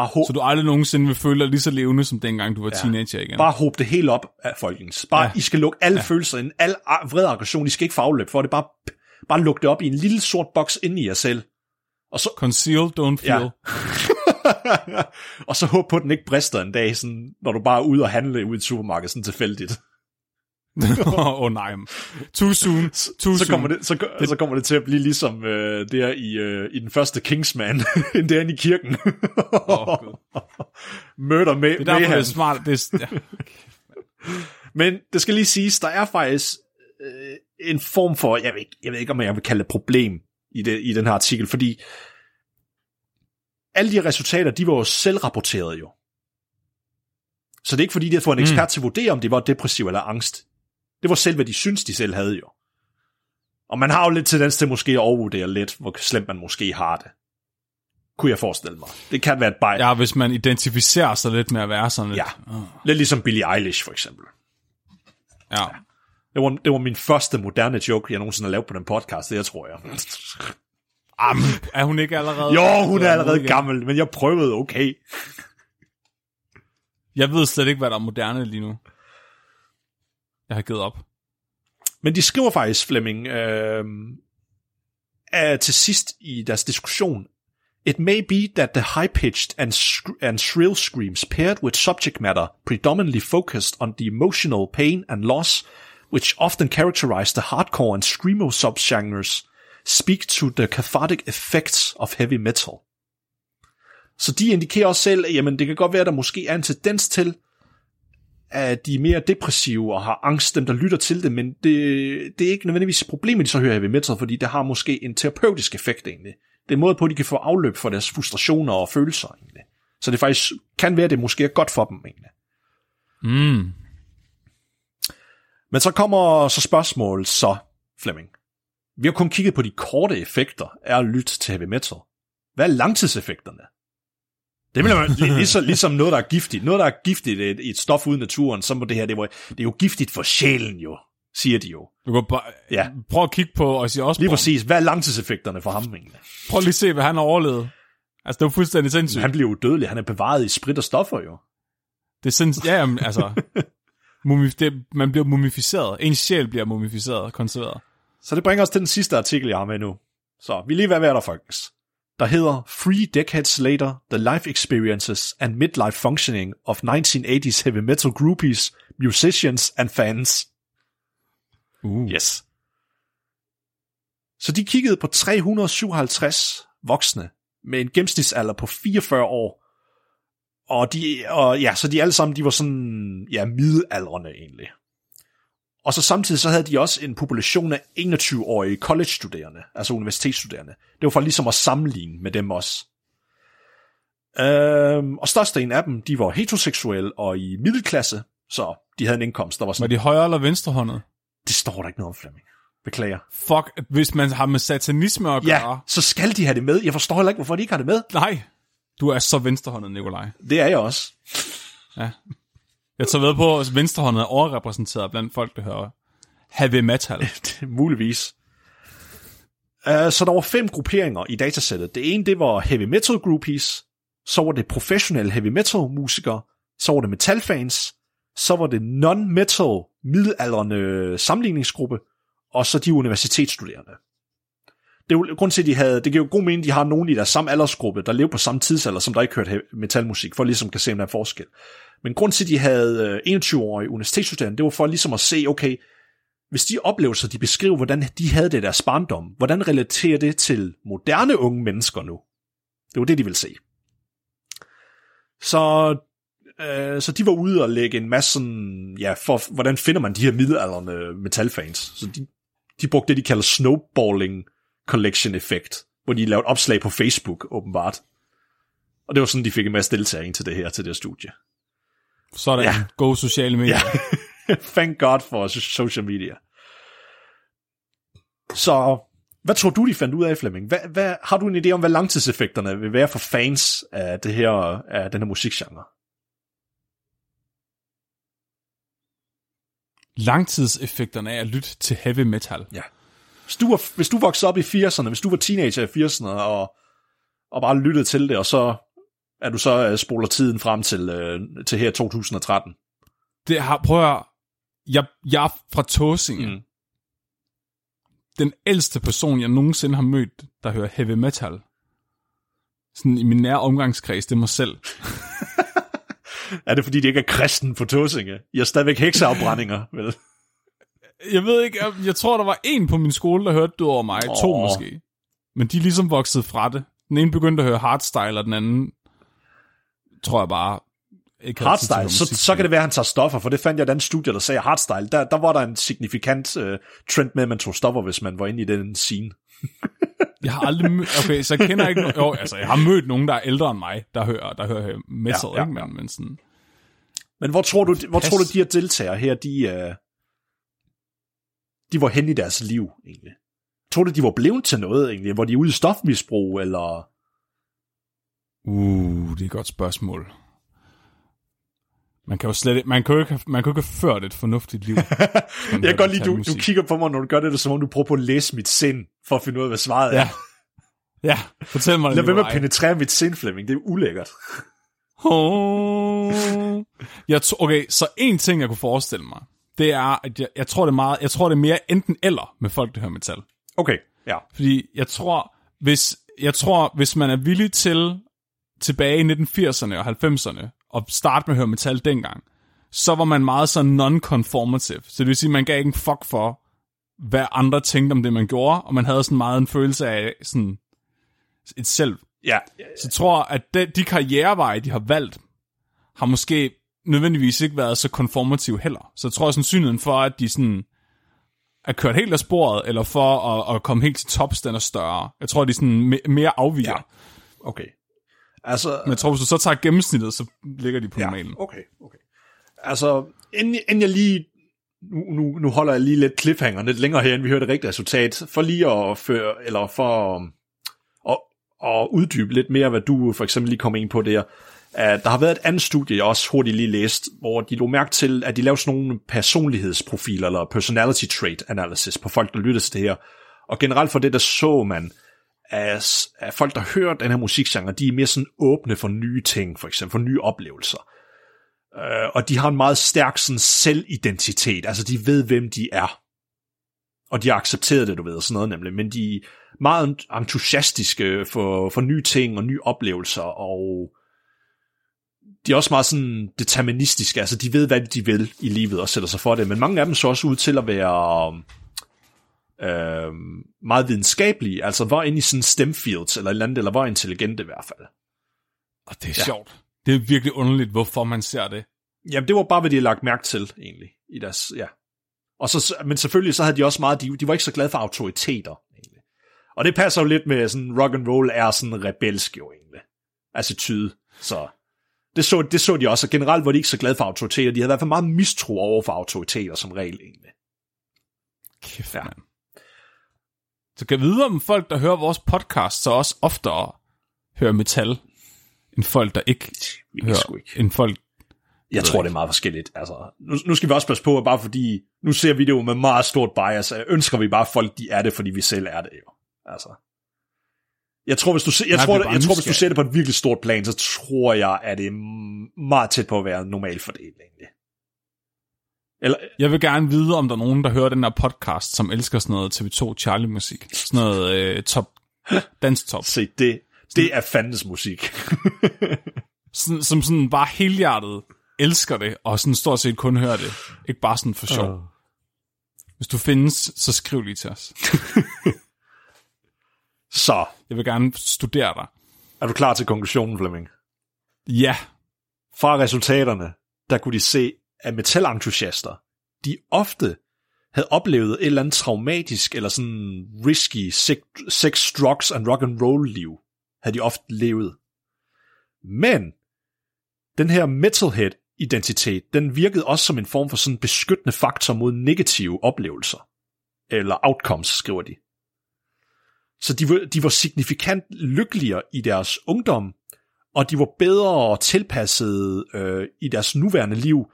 Bare håb, Så du aldrig nogensinde vil føle dig lige så levende, som dengang du var Ja. teenager igen. bare håb det helt op af folkens. Bare, Ja. I skal lukke alle ja. følelser ind, al vred aggression, I skal ikke få afløb for det. Bare, bare lukke det op i en lille sort boks inde i jer selv. Og så, Conceal, don't feel. Ja. og så håb på, at den ikke brister en dag, sådan, når du bare er ude og handle ude i et supermarked, sådan tilfældigt. Åh oh, nej. Too soon. Too Så soon. kommer, det, så, det... så kommer det til at blive ligesom øh, der i, øh, i den første Kingsman, end derinde i kirken. Åh, Gud. Møder med, Det er derfor, det er smart. Det er, ja. Men det skal lige siges, der er faktisk øh, en form for, jeg ved, ikke, jeg ved ikke, om jeg vil kalde det problem i, det, i den her artikel, fordi alle de resultater, de var jo selvrapporterede jo. Så det er ikke fordi, de havde fået en ekspert mm. til at vurdere, om de var depressiv eller angst. Det var selv, hvad de synes, de selv havde jo. Og man har jo lidt tendens til måske at overvurdere lidt, hvor slemt man måske har det. Kunne jeg forestille mig. Det kan være et bej. Ja. ja, hvis man identificerer sig lidt med at være sådan lidt. ja. Lidt ligesom Billie Eilish for eksempel. ja. Det var, det var min første moderne joke, jeg nogensinde har lavet på den podcast, det jeg tror jeg. Am, er hun ikke allerede? Jo, hun er allerede gammel, men jeg prøvede okay. Jeg ved slet ikke, hvad der er moderne lige nu. Jeg har givet op. Men de skriver faktisk, Flemming, øh, at til sidst i deres diskussion, It may be that the high-pitched and, sh- and shrill screams paired with subject matter predominantly focused on the emotional pain and loss, which often characterize the hardcore and screamo subgenres, speak to the cathartic effects of heavy metal. Så de indikerer også selv, at jamen, det kan godt være, at der måske er en tendens til, at de er mere depressive og har angst, dem der lytter til det, men det, det er ikke nødvendigvis et problem, at de så hører heavy metal, fordi det har måske en terapeutisk effekt egentlig. Det er en måde på, at de kan få afløb for deres frustrationer og følelser egentlig. Så det faktisk kan være, at det måske er godt for dem egentlig. Mm. Men så kommer så spørgsmålet så, Flemming. Vi har kun kigget på de korte effekter af at lytte til heavy metal. Hvad er langtidseffekterne? Det vil man lig- ligesom, ligesom noget, der er giftigt. Noget, der er giftigt i et, et stof ude i naturen, så må det her, det, var, det er jo giftigt for sjælen jo, siger de jo. Du kan bare, Ja. Prøv at kigge på Ozzy Osbourne. Lige præcis. Hvad er langtidseffekterne for ham egentlig? Prøv lige at se, hvad han har overlevet. Altså, det er fuldstændig sindssygt. Han bliver udødelig. Han er bevaret i sprit og stoffer jo. Det er sindssygt. Ja, jamen, altså... Mumif- det, man bliver mumificeret. Ens sjæl bliver mumificeret, konserveret. Så det bringer os til den sidste artikel, jeg har med nu. Så vi er lige ved at være der, folkens. Der hedder Three Decades Later, The Life Experiences and Midlife Functioning of 1980s Heavy Metal Groupies, Musicians and Fans. Uh. Yes. Så de kiggede på 357 voksne med en gennemsnitsalder på 44 år. Og de, og ja, så de alle sammen, de var sådan, ja, midaldrende egentlig. Og så samtidig så havde de også en population af 21-årige college-studerende, altså universitetsstuderende. Det var for ligesom at sammenligne med dem også. Øhm, og størstedelen af dem, de var heteroseksuelle og i middelklasse, så de havde en indkomst, der var Var sådan, de højre eller venstrehåndet? det står der ikke noget om, Flemming. Beklager. Fuck, hvis man har med satanisme at gøre. Ja, så skal de have det med. Jeg forstår heller ikke, hvorfor de ikke har det med. Nej, du er så venstrehåndet, Nikolaj. Det er jeg også. Jeg tager ved på, at venstrehånden er overrepræsenteret blandt folk, der hører heavy metal. Muligvis. Uh, så der var fem grupperinger i datasættet. Det ene, det var heavy metal groupies, så var det professionelle heavy metal musikere, så var det metalfans, så var det non-metal middelalderne sammenligningsgruppe, og så de universitetsstuderende. Det er jo grund til, at de havde, det giver jo god mening, at de har nogen i deres samme aldersgruppe, der lever på samme tidsalder, som der ikke hørte metalmusik, for ligesom kan se, om der er forskel. Men grund til, at de havde øh, 21-årige universitetsstuderende, det var for ligesom at se, okay, hvis de oplevelser, de beskriver, hvordan de havde det i deres barndom, hvordan relaterer det til moderne unge mennesker nu? Det var det, de ville se. Så, øh, så de var ude og lægge en masse sådan, ja, for hvordan finder man de her middelalderne metalfans? Så de, de brugte det, de kalder snowballing øh, effekt, hvor de lavede opslag på Facebook, åbenbart. Og det var sådan, de fik en masse deltagere til det her, til det her studie. Sådan, ja. Ja. go sociale medier. Ja. Thank God for social media. Så hvad tror du, de fandt ud af, Flemming? Hvad, hvad, har du en idé om, hvad langtidseffekterne vil være for fans af, det her, af den her musikgenre? Langtidseffekterne af at lytte til heavy metal. Ja. Hvis du, var, hvis du voksede op i 80'erne, hvis du var teenager i 80'erne, og, og bare lyttede til det, og så er du så uh, spoler tiden frem til, uh, til her 2013. Det har, prøv at jeg, jeg er fra Tåsinge. Mm. Den ældste person, jeg nogensinde har mødt, der hører heavy metal. Sådan i min nære omgangskreds, det er mig selv. Er det fordi, de ikke er kristen på Tåsinge? I har stadigvæk hekseafbrændinger, vel? Jeg ved ikke, jeg, jeg tror, der var en på min skole, der hørte det over mig. Oh. To måske. Men de er ligesom vokset fra det. Den ene begyndte at høre hardstyle, og den anden tror jeg bare ikke Hardstyle, så, så kan det være, at han tager stoffer, for det fandt jeg, den studie, der sagde hardstyle, der, der var der en signifikant uh, trend med, at man tog stoffer, hvis man var inde i den scene. Jeg har aldrig mødt... Okay, så jeg kender ikke... no- Jo, altså, jeg har mødt nogen, der er ældre end mig, der hører, der hører metal, Ja, ja, ikke? Men, men sådan... Men hvor tror du, hvor tror du de her deltagere her, de, uh, de var hen i deres liv, egentlig? Tror du, de var blevet til noget, egentlig? Hvor de ude i stofmisbrug, eller... Uh, det er et godt spørgsmål. Man kan jo slet ikke, man kan jo ikke, man kan jo ikke have ført et fornuftigt liv. Jeg kan godt lide, du, du musik. kigger på mig, når du gør det, det er, som om du prøver på at læse mit sind, for at finde ud af, hvad svaret Ja. er. Ja, fortæl mig det, Lad være med at penetrere mit sind, Flemming. Det er ulækkert. Oh. Jeg tror, okay, så en ting, jeg kunne forestille mig, det er, at jeg, jeg tror, det er meget, jeg tror, det er mere enten eller med folk, der hører metal. Okay, ja. Fordi jeg tror, hvis, jeg tror, hvis man er villig til tilbage i 1980'erne og 90'erne og starte med at høre metal dengang, så var man meget så non-conformative. Så det vil sige, at man gav ikke en fuck for, hvad andre tænkte om det, man gjorde, og man havde sådan meget en følelse af sådan et selv. Ja, Så jeg tror, at de, de karriereveje, de har valgt, har måske nødvendigvis ikke været så konformative heller. Så jeg tror, at sandsynligheden for, at de sådan er kørt helt af sporet, eller for at, at komme helt til tops, den er større. Jeg tror, de er sådan me- mere afviger. Ja. Okay. Altså, Men jeg tror, hvis du så tager gennemsnittet, så ligger de på Ja, normalen. okay, okay. Altså, inden, inden jeg lige... Nu, nu, nu holder jeg lige lidt cliffhanger lidt længere her, inden vi hører det rigtige resultat. For lige at føre, eller for um, at, at uddybe lidt mere, hvad du for eksempel lige kom ind på der. At der har været et andet studie, jeg også hurtigt lige læst, hvor de lå mærke til, at de lavede sådan nogle personlighedsprofiler, eller personality trait analysis på folk, der lyttede til det her. Og generelt for det, der så man, at, at folk, der hører den her musikgenre, de er mere sådan åbne for nye ting, for eksempel for nye oplevelser. Uh, og de har en meget stærk sådan selvidentitet, altså de ved, hvem de er. Og de har accepteret det, du ved, og sådan noget nemlig, men de er meget entusiastiske for, for nye ting og nye oplevelser, og de er også meget sådan deterministiske, altså de ved, hvad de vil i livet og sætter sig for det, men mange af dem så også ud til at være øh, meget videnskabelige, altså var inde i sådan STEM fields eller et eller andet, eller var intelligente i hvert fald. Og det er ja. sjovt. Det er virkelig underligt, hvorfor man ser det. Jamen, det var bare, hvad de har lagt mærke til, egentlig, i deres, ja. Og så, men selvfølgelig, så havde de også meget, de, de var ikke så glade for autoriteter, egentlig. Og det passer jo lidt med, sådan, rock and roll er sådan rebelsk jo, egentlig. Attitude, så Det så, det så de også, og generelt var de ikke så glade for autoriteter. De havde i hvert fald meget mistro over for autoriteter som regel, egentlig. Kæft, ja. mand. Så kan jeg vide, om folk, der hører vores podcast, så også oftere hører metal, end folk, der ikke kan hører, sgu ikke. end folk... Jeg tror, det er meget forskelligt. Altså, nu, nu skal vi også passe på, at bare fordi, nu ser vi det jo med meget stort bias, ønsker vi bare, at folk de er det, fordi vi selv er det jo. Altså. Jeg tror, hvis du, se- jeg Nej, tror, bare jeg tror, hvis du ser det på et virkelig stort plan, så tror jeg, at det er meget tæt på at være normal fordeling. egentlig. Eller, Jeg vil gerne vide, om der er nogen, der hører den her podcast, som elsker sådan noget TV2 Charlie-musik. Sådan noget øh, top, dansk top. se, det, det er fandens musik. Sådan, som sådan bare helhjertet elsker det, og sådan stort set kun hører det. Ikke bare sådan for sjov. Hvis du findes, så skriv lige til os. Så, Jeg vil gerne studere dig. er du klar til konklusionen, Flemming? Ja, Fra resultaterne, der kunne de se, at metalentusiaster, de ofte havde oplevet et eller andet traumatisk eller sådan risky sex, sex drugs and rock and roll liv, havde de ofte levet. Men den her metalhead identitet, den virkede også som en form for sådan beskyttende faktor mod negative oplevelser. Eller outcomes, skriver de. Så de var, de var signifikant lykkeligere i deres ungdom, og de var bedre tilpasset øh, i deres nuværende liv,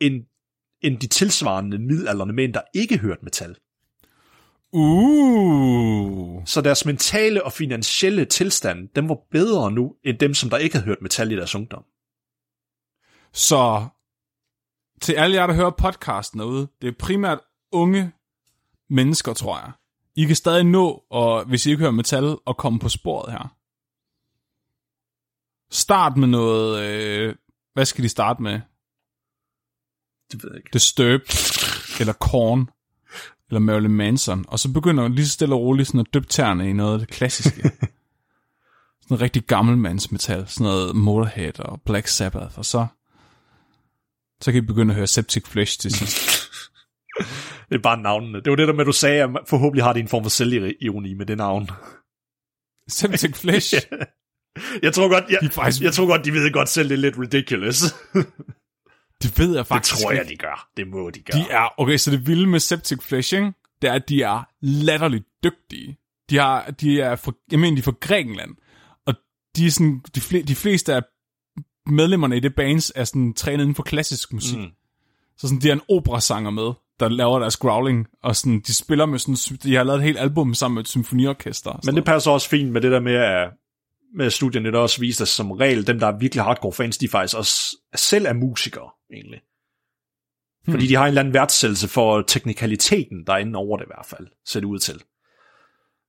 end, end de tilsvarende midalderne mænd, der ikke hørte metal. Uh. Så deres mentale og finansielle tilstand, den var bedre nu, end dem, som der ikke havde hørt metal i deres ungdom. Så til alle jer, der hører podcasten derude, det er primært unge mennesker, tror jeg. I kan stadig nå, og hvis I ikke hører metal, at komme på sporet her. Start med noget... Øh, hvad skal de starte med? Det ved jeg ikke. Disturbed, eller Korn, eller Marilyn Manson, og så begynder lige så stille og roligt sådan at dyppe tæerne i noget af det klassiske. sådan noget rigtig gammelmandsmetal, sådan noget Motorhead og Black Sabbath, og så, så kan I begynde at høre Septic Flesh til sidst. Det er bare navnene. Det var det der med, at du sagde, at forhåbentlig har det en form for selvironi med det navn. Septic Flesh, Jeg tror godt, jeg, De er faktisk- jeg tror godt, de ved godt selv, det er lidt ridiculous. det ved jeg det faktisk tror jeg, de gør. Det må de gøre. De er, okay, så det vilde med Septic Flesh, ikke? det er, at de er latterligt dygtige. De, har, de er fra, jeg mener, de er fra Grækenland, og de, er sådan, de, fle, de fleste af medlemmerne i det bands er sådan trænet inden for klassisk musik. Mm. Så sådan, de har en operasanger med, der laver deres growling, og sådan, de spiller med sådan, de har lavet et helt album sammen med et symfoniorkester. Men det passer også fint med det der med, at med studierne, der også viste, at som regel, dem, der er virkelig hardcore fans, de faktisk også selv er musikere, egentlig. Hmm. Fordi de har en eller anden værdsættelse for teknikaliteten, der er inde over det i hvert fald, ser det ud til.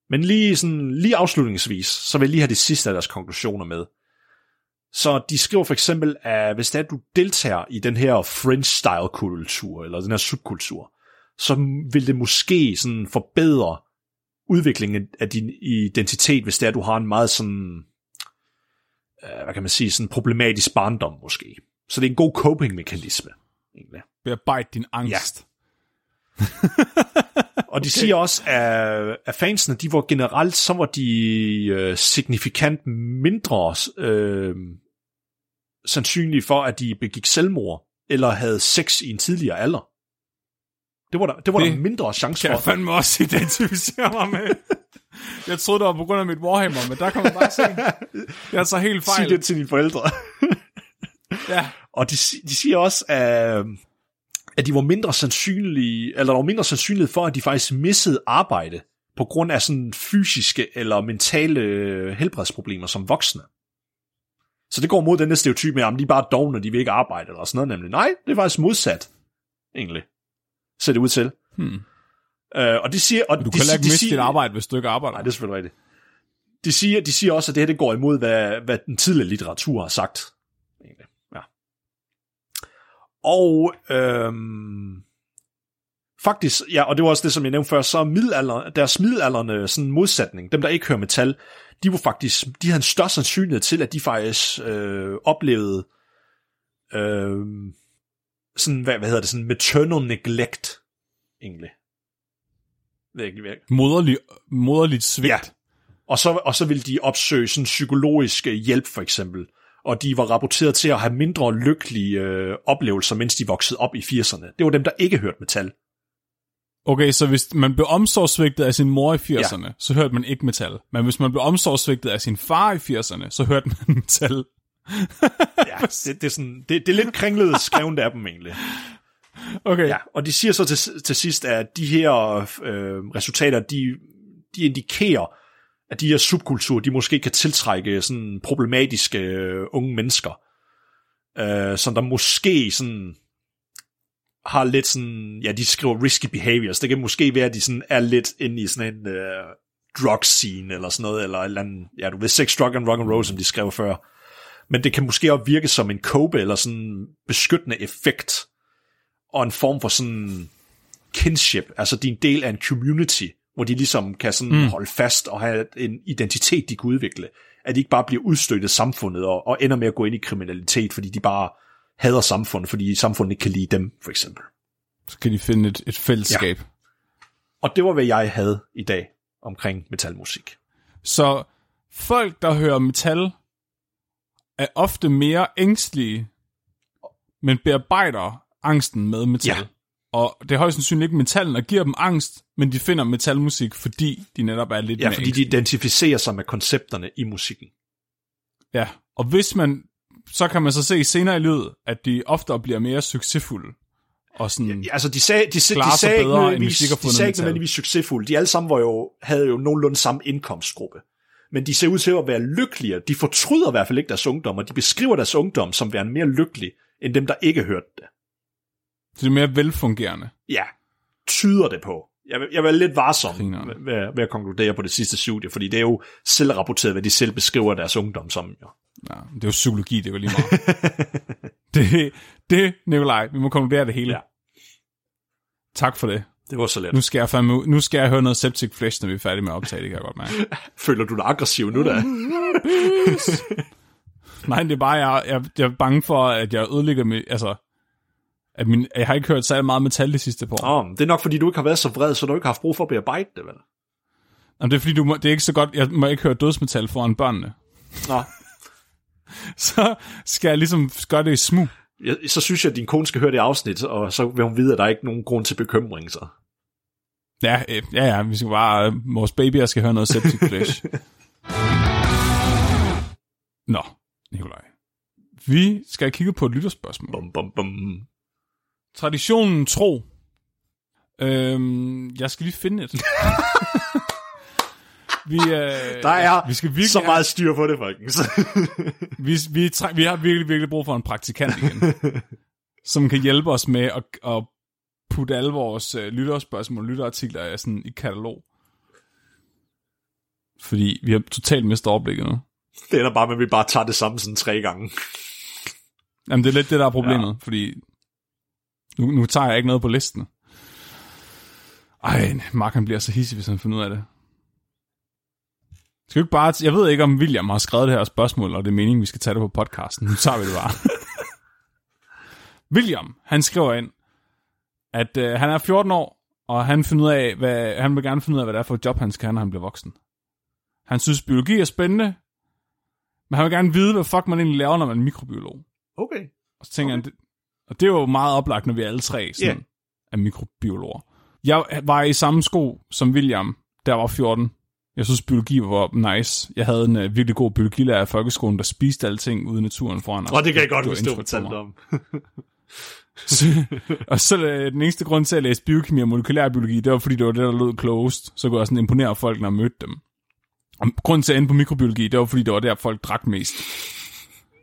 Men lige, sådan, lige afslutningsvis, så vil jeg lige have det sidste af deres konklusioner med. Så de skriver for eksempel, at hvis det er, at du deltager i den her French-style-kultur, eller den her subkultur, så vil det måske sådan forbedre udviklingen af din identitet, hvis det er, at du har en meget sådan, øh, hvad kan man sige, sådan problematisk barndom måske. Så det er en god coping-mekanisme. Bearbejde din angst. Og de okay. siger også, at, at fansene, de var generelt, så var de øh, signifikant mindre øh, sandsynlige for, at de begik selvmord, eller havde sex i en tidligere alder. Det var der, det var Det der mindre chance Kan jeg for. fandme også identificere mig med. Jeg troede, det var på grund af mit Warhammer, men der kan man bare se. Jeg er så helt Sig fejl. det til dine forældre. Ja. Og de, de siger også, at, at de var mindre sandsynlige, eller der var mindre sandsynlighed for, at de faktisk missede arbejde på grund af sådan fysiske eller mentale helbredsproblemer som voksne. Så det går mod den der stereotyp med, at de er bare dogne, de vil ikke arbejde, eller sådan noget nemlig. Nej, det er faktisk modsat, egentlig. Ser det ud til. Hmm. Uh, og de siger, og Du de, kan heller ikke de miste siger, dit arbejde, hvis du ikke arbejder. Nej, det er selvfølgelig rigtigt. De siger, de siger også, at det her det går imod, hvad, hvad den tidligere litteratur har sagt. Og øhm, faktisk, ja, og det var også det, som jeg nævnte før, så middelalder, deres middelalderne sådan modsætning, dem der ikke hører metal, de var faktisk, de havde en større sandsynlighed til, at de faktisk øh, oplevede øh, sådan, hvad, hvad hedder det, sådan maternal neglect, egentlig. Ved ikke, hvad- Moderlig, moderligt svigt. Ja. Og så, og så vil de opsøge sådan psykologisk hjælp, for eksempel. Og de var rapporteret til at have mindre lykkelige øh, oplevelser, mens de voksede op i 80'erne. Det var dem, der ikke hørte metal. Okay, så hvis man blev omsorgsvigtet af sin mor i 80'erne, ja. så hørte man ikke metal. Men hvis man blev omsorgsvigtet af sin far i 80'erne, så hørte man metal. ja, det, det, er sådan, det, det er lidt kringlet skrevet af dem egentlig. Okay. Ja, og de siger så til, til sidst, at de her øh, resultater, de, de indikerer, at de her subkulturer, de måske kan tiltrække sådan problematiske øh, unge mennesker, øh, som der måske sådan har lidt sådan, ja, de skriver risky behaviors. Det kan måske være, at de sådan er lidt inde i sådan en øh, drug scene, eller sådan noget, eller et eller andet, ja, du ved, sex, drug and rock and roll, som de skrev før. Men det kan måske også virke som en kobe, eller sådan beskyttende effekt, og en form for sådan kinship, altså din del af en community, hvor de ligesom kan sådan mm. holde fast og have en identitet, de kan udvikle. At de ikke bare bliver udstødt af samfundet og, og ender med at gå ind i kriminalitet, fordi de bare hader samfundet, fordi samfundet ikke kan lide dem, for eksempel. Så kan de finde et, et fællesskab. Ja. Og det var, hvad jeg havde i dag omkring metalmusik. Så folk, der hører metal, er ofte mere ængstlige, men bearbejder angsten med metal. Ja. Og det er højst sandsynligt ikke metallen, der giver dem angst, men de finder metalmusik, fordi de netop er lidt Ja, fordi de identificerer sig med koncepterne i musikken. Ja, og hvis man, så kan man så se senere i livet, at de ofte bliver mere succesfulde. Og sådan ja, altså de sagde, de, de, de sagde ikke nødvendigvis, de sagde ikke nødvendigvis succesfulde. De alle sammen var jo, havde jo nogenlunde samme indkomstgruppe. Men de ser ud til at være lykkeligere. De fortryder i hvert fald ikke deres ungdom, og de beskriver deres ungdom som værende mere lykkelig, end dem, der ikke hørte det. Så det er mere velfungerende. Ja, tyder det på. Jeg vil, jeg vil lidt varsom ved, ved at konkludere på det sidste studie, fordi det er jo selvrapporteret, hvad de selv beskriver deres ungdom som. Jo. Ja, det er jo psykologi, det er jo lige meget. det, det, Nikolaj, vi må konkludere det hele. Ja. Tak for det. Det var så let. Nu skal jeg, fandme, nu skal jeg høre noget Septic Flesh, når vi er færdige med at optage, det kan jeg godt mærke. Føler du dig aggressiv nu da? Nej, det er bare, jeg, jeg, jeg er bange for, at jeg ødelægger mig, altså, at min, jeg har ikke hørt særlig meget metal de sidste par år. Oh, det er nok, fordi du ikke har været så vred, så du ikke har haft brug for at bearbejde det, vel? Jamen, det er fordi, du må, det er ikke så godt, jeg må ikke høre dødsmetal foran børnene. Nå. så skal jeg ligesom gøre det i smug. Ja, så synes jeg, at din kone skal høre det afsnit, og så vil hun vide, at der er ikke nogen grund til bekymring, så. Ja, øh, ja, ja, vi skal bare, øh, vores babyer skal høre noget septic flesh. Nå, Nikolaj. Vi skal kigge på et lytterspørgsmål. Bum, bum, bum. Traditionen tro. Øhm, jeg skal lige finde et. vi, øh, der er vi skal virkelig så meget styr på det, folkens. vi, vi, vi har virkelig, virkelig brug for en praktikant igen, som kan hjælpe os med at, at putte alle vores øh, lytterspørgsmål og lytterartikler sådan i katalog. Fordi vi har totalt mistet overblikket nu. Det er bare, at vi bare tager det samme sådan tre gange. Jamen, det er lidt det, der er problemet, ja. fordi nu, nu tager jeg ikke noget på listen. Ej, Mark han bliver så hissig, hvis han finder ud af det. Skal ikke bare... Jeg ved ikke, om William har skrevet det her spørgsmål, og det er meningen, vi skal tage det på podcasten. Nu tager vi det bare. William, han skriver ind, at øh, han er 14 år, og han, finder ud af, hvad, han vil gerne finde ud af, hvad det er for et job, han skal have, når han bliver voksen. Han synes, biologi er spændende, men han vil gerne vide, hvad fuck man egentlig laver, når man er mikrobiolog. Okay. Og så tænker okay. han, og det er jo meget oplagt, når vi alle tre sådan, yeah. er mikrobiologer. Jeg var i samme sko som William, der var 14. Jeg synes, biologi var nice. Jeg havde en uh, virkelig god biologilærer i folkeskolen, der spiste alting ude i naturen foran os. Og det kan jeg godt huske, du fortalte om. så, og så uh, den eneste grund til at læse biokemi og molekylærbiologi, det var fordi, det var det, der lød closed. Så kunne jeg sådan imponere folk, når jeg mødte dem. Og grunden til at ende på mikrobiologi, det var fordi, det var der, folk drak mest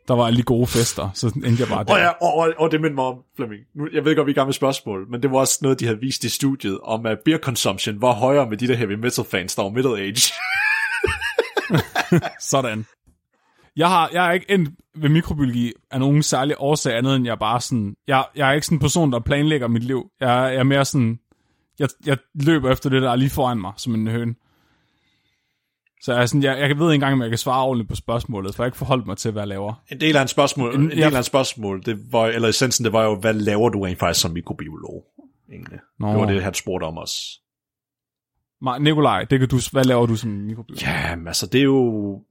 der var de gode fester, så endte jeg bare der. Og, ja, og, og, og det minder mig om, Flemming, nu, jeg ved godt, vi er i gang med spørgsmål, men det var også noget, de havde vist i studiet, om at beer consumption var højere med de der heavy metal fans, der var middle age. sådan. Jeg har, jeg er ikke endt ved mikrobiologi af nogen særlig årsag andet, end jeg bare sådan, jeg, jeg er ikke sådan en person, der planlægger mit liv. Jeg, jeg er mere sådan, jeg, jeg løber efter det, der er lige foran mig, som en høne. Så jeg, sådan, jeg, jeg ved ikke engang, om jeg kan svare ordentligt på spørgsmålet, for jeg har ikke forholdt mig til, hvad jeg laver. En del af en spørgsmål, en, en del af en spørgsmål det var, eller essensen, det var jo, hvad laver du egentlig faktisk som mikrobiolog? Egentlig. Nå. Det var det, han spurgte om os. Nikolaj, det kan du, hvad laver du som mikrobiolog? Ja, altså det er jo,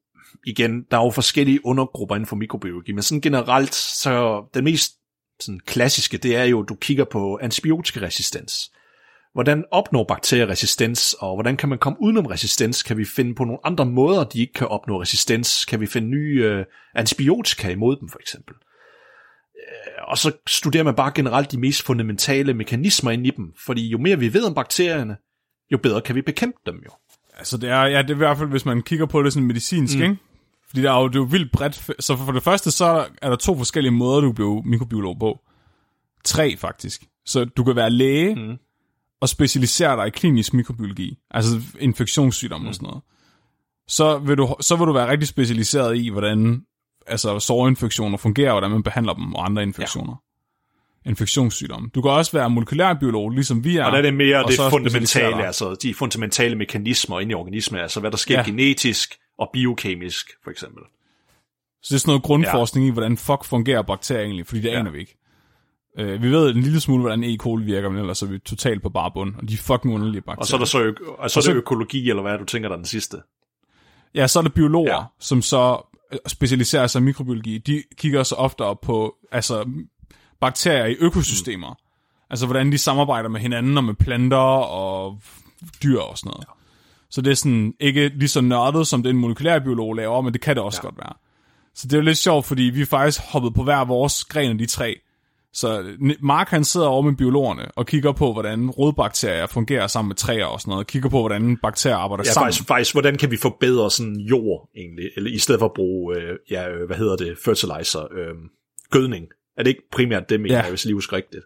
igen, der er jo forskellige undergrupper inden for mikrobiologi, men sådan generelt, så den mest sådan klassiske, det er jo, du kigger på antibiotikaresistens. Hvordan opnår bakterier resistens, og hvordan kan man komme udenom resistens? Kan vi finde på nogle andre måder, de ikke kan opnå resistens? Kan vi finde nye øh, antibiotika imod dem, for eksempel? Øh, og så studerer man bare generelt de mest fundamentale mekanismer ind i dem, fordi jo mere vi ved om bakterierne, jo bedre kan vi bekæmpe dem jo. Altså, det er, ja, det er i hvert fald, hvis man kigger på det sådan medicinsk, mm. ikke? Fordi der er jo, det er jo vildt bredt. Så for det første, så er der to forskellige måder, du bliver mikrobiolog på. Tre, faktisk. Så du kan være læge, mm. Og specialisere dig i klinisk mikrobiologi. Altså infektionssygdomme mm. og sådan noget. Så vil, du, så vil du være rigtig specialiseret i, hvordan altså, sårinfektioner fungerer, og hvordan man behandler dem, og andre infektioner. Ja infektionssygdomme. Du kan også være molekylærbiolog, ligesom vi er. Og der er det mere det fundamentale, altså de fundamentale mekanismer inde i organismen, altså hvad der sker ja. genetisk og biokemisk, for eksempel. Så det er sådan noget grundforskning ja. i, hvordan fuck fungerer bakterier egentlig, fordi det ja. aner vi ikke. Uh, vi ved en lille smule, hvordan E. coli virker, men ellers er vi totalt på bare bund, og de er fucking underlige bakterier. Og så er der så, ø- og så, og så er det økologi, eller hvad du tænker der den sidste? Ja, så er der biologer, ja. som så specialiserer sig i mikrobiologi. De kigger så ofte op på altså, bakterier i økosystemer. Mm. Altså, hvordan de samarbejder med hinanden og med planter og dyr og sådan noget. Ja. Så det er sådan ikke lige så nørdet, som den molekylærbiolog laver, men det kan det også ja. godt være. Så det er jo lidt sjovt, fordi vi er faktisk hoppet på hver vores gren af de tre. Så Mark han sidder over med biologerne og kigger på, hvordan rodbakterier fungerer sammen med træer og sådan noget. Og kigger på, hvordan bakterier arbejder ja, sammen. Faktisk, faktisk, hvordan kan vi forbedre sådan jord egentlig, eller i stedet for at bruge, øh, ja, hvad hedder det, fertilizer, øh, gødning. Er det ikke primært det, mener ja. jeg, hvis lige husker rigtigt?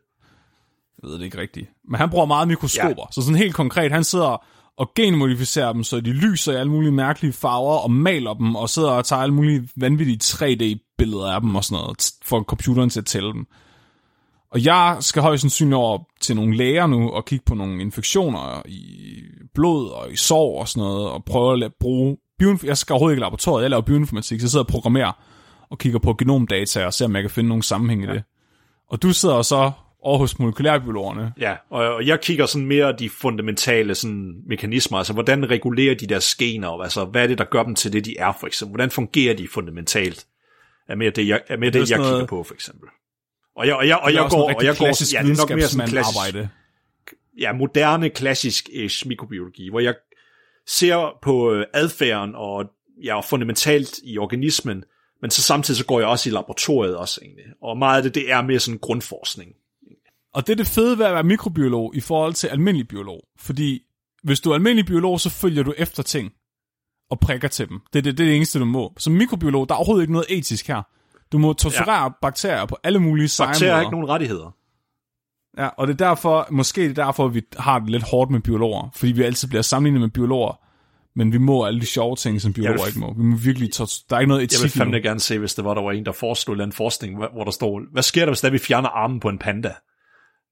Jeg ved det ikke rigtigt. Men han bruger meget mikroskoper. Ja. Så sådan helt konkret, han sidder og genmodificerer dem, så de lyser i alle mulige mærkelige farver, og maler dem, og sidder og tager alle mulige vanvittige 3D-billeder af dem og sådan noget, for computeren til at tælle dem. Og jeg skal højst sandsynligt over til nogle læger nu, og kigge på nogle infektioner i blod og i sår og sådan noget, og prøve at bruge bioinf- Jeg skal overhovedet ikke i laboratoriet, jeg laver bioinformatik, så jeg sidder og programmerer og kigger på genomdata og ser, om jeg kan finde nogle sammenhæng i ja. det. Og du sidder så over hos molekylærbiologerne. Ja, og jeg kigger sådan mere de fundamentale sådan, mekanismer, altså hvordan regulerer de der gener, altså hvad er det, der gør dem til det, de er, for eksempel. Hvordan fungerer de fundamentalt? Er mere det, jeg, er mere det, det jeg noget... kigger på, for eksempel. Og jeg, og jeg, og jeg går, og jeg går, ja, det er nok mere sådan klassisk, arbejde. ja, moderne, klassisk mikrobiologi, hvor jeg ser på øh, adfærden og ja, fundamentalt i organismen, men så samtidig så går jeg også i laboratoriet også egentlig. Og meget af det, det er mere sådan grundforskning. Og det er det fede ved at være mikrobiolog i forhold til almindelig biolog. Fordi hvis du er almindelig biolog, så følger du efter ting og prikker til dem. Det er det, det, er det eneste, du må. Som mikrobiolog, der er overhovedet ikke noget etisk her. Du må torturere ja. bakterier på alle mulige seje Bakterier har ikke nogen rettigheder. Ja, og det er derfor, måske det er derfor, vi har det lidt hårdt med biologer. Fordi vi altid bliver sammenlignet med biologer. Men vi må alle de sjove ting, som biologer ikke må. Vi må virkelig tage, der er ikke noget etik Jeg vil fandme gerne se, hvis det var, der var en, der foreslog en forskning, hvor der står, hvad sker der, hvis der vi fjerner armen på en panda?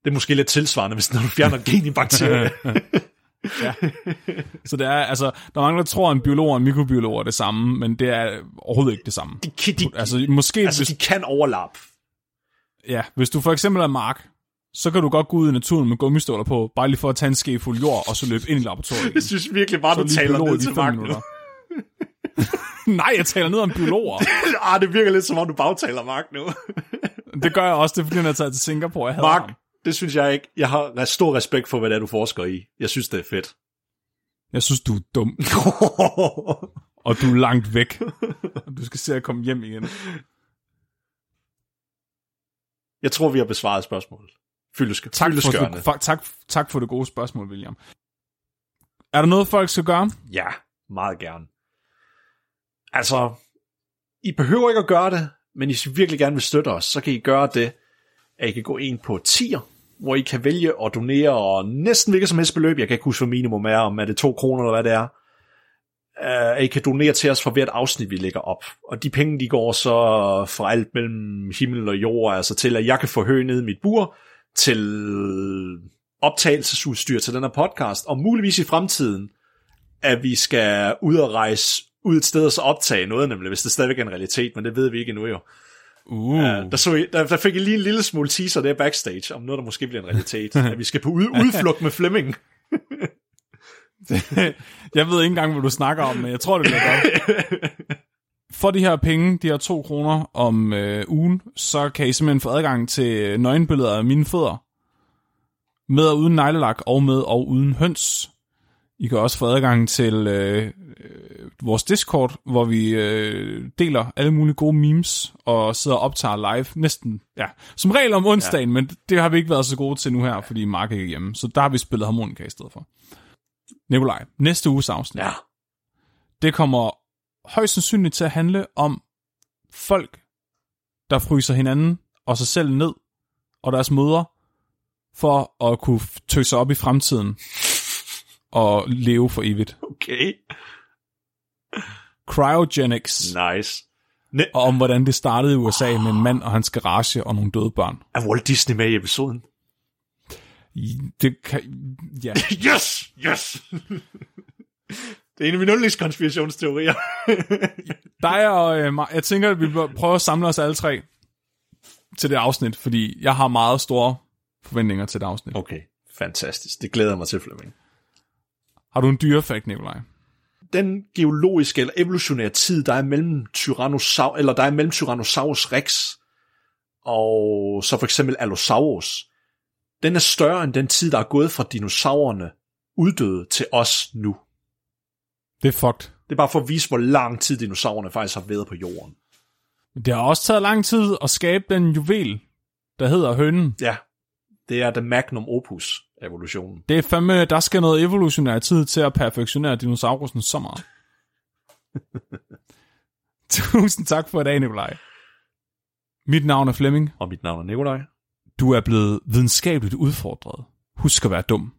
Det er måske lidt tilsvarende, hvis når du fjerner gen i bakterier. ja. Så det er, altså, der er mange, der tror, at en biolog og en mikrobiolog er det samme, men det er overhovedet ikke det samme. De, de, altså, måske, altså, hvis, de kan overlappe. Ja, hvis du for eksempel er Mark, så kan du godt gå ud i naturen med gummistøvler på, bare lige for at tage en ske fuld jord, og så løbe ind i laboratoriet. Jeg synes virkelig bare, så du taler ned til Mark Nej, jeg taler ned om biologer. ah, det virker lidt som om, du bagtaler Mark nu. det gør jeg også, det er fordi, han er taget til Singapore. Jeg Mark, ham. Det synes jeg ikke. Jeg har stor respekt for, hvad det er, du forsker i. Jeg synes, det er fedt. Jeg synes, du er dum. og du er langt væk. Du skal se at komme hjem igen. Jeg tror, vi har besvaret spørgsmålet. Fyldesk- tak, for, for, tak, tak for det gode spørgsmål, William. Er der noget, folk skal gøre? Ja, meget gerne. Altså, I behøver ikke at gøre det, men hvis I virkelig gerne vil støtte os, så kan I gøre det, at I kan gå ind på tier, hvor I kan vælge at donere og næsten hvilket som helst beløb. Jeg kan ikke huske, hvad minimum er, om er det 2 kroner eller hvad det er. At I kan donere til os for hvert afsnit, vi lægger op. Og de penge, de går så fra alt mellem himmel og jord, altså til, at jeg kan få høje ned i mit bur, til optagelsesudstyr til den her podcast, og muligvis i fremtiden, at vi skal ud og rejse ud et sted og så optage noget, nemlig, hvis det stadigvæk er en realitet, men det ved vi ikke endnu jo. Uh. Uh, der, så I, der, der fik jeg lige en lille smule teaser der backstage, om noget, der måske bliver en realitet. at vi skal på ud, udflugt med Flemming. jeg ved ikke engang, hvad du snakker om, men jeg tror, det bliver godt. for de her penge, de her to kroner om øh, ugen, så kan I simpelthen få adgang til nøgenbilleder af mine fødder. Med og uden neglelak, og med og uden høns. I kan også få adgang til øh, øh, vores Discord, hvor vi øh, deler alle mulige gode memes, og sidder og optager live næsten, ja, som regel om onsdagen, ja. men det har vi ikke været så gode til nu her, fordi Mark ikke er hjemme. Så der har vi spillet harmonika i stedet for. Nikolaj, næste uges afsnit. Ja. Det kommer højst sandsynligt til at handle om folk, der fryser hinanden og sig selv ned, og deres mødre, for at kunne tøse op i fremtiden og leve for evigt. Okay. Cryogenics, Nice. Ne- og om hvordan det startede i USA med en mand og hans garage og nogle døde børn. er Walt Disney med i episoden? Det kan, ja. Yes! Yes! det er en af mine yndlingskonspirationsteorier. Dig og øh, jeg tænker, at vi bør prøve at samle os alle tre til det afsnit, fordi jeg har meget store forventninger til det afsnit. okay, fantastisk. Det glæder jeg mig til, Flemming. Har du en dyrefakt, Nikolaj? Den geologiske eller evolutionære tid, der er mellem Tyrannosaur, eller der er mellem Tyrannosaurus rex og så for eksempel Allosaurus, den er større end den tid, der er gået fra dinosaurerne uddøde til os nu. Det er fucked. Det er bare for at vise, hvor lang tid dinosaurerne faktisk har været på jorden. Det har også taget lang tid at skabe den juvel, der hedder hønnen. Ja, det er the magnum opus evolutionen. Det er fandme, der skal noget evolutionær tid til at perfektionere dinosaurusen så meget. Tusind tak for i dag, Nikolaj. Mit navn er Flemming. Og mit navn er Nikolaj. Du er blevet videnskabeligt udfordret. Husk at være dum.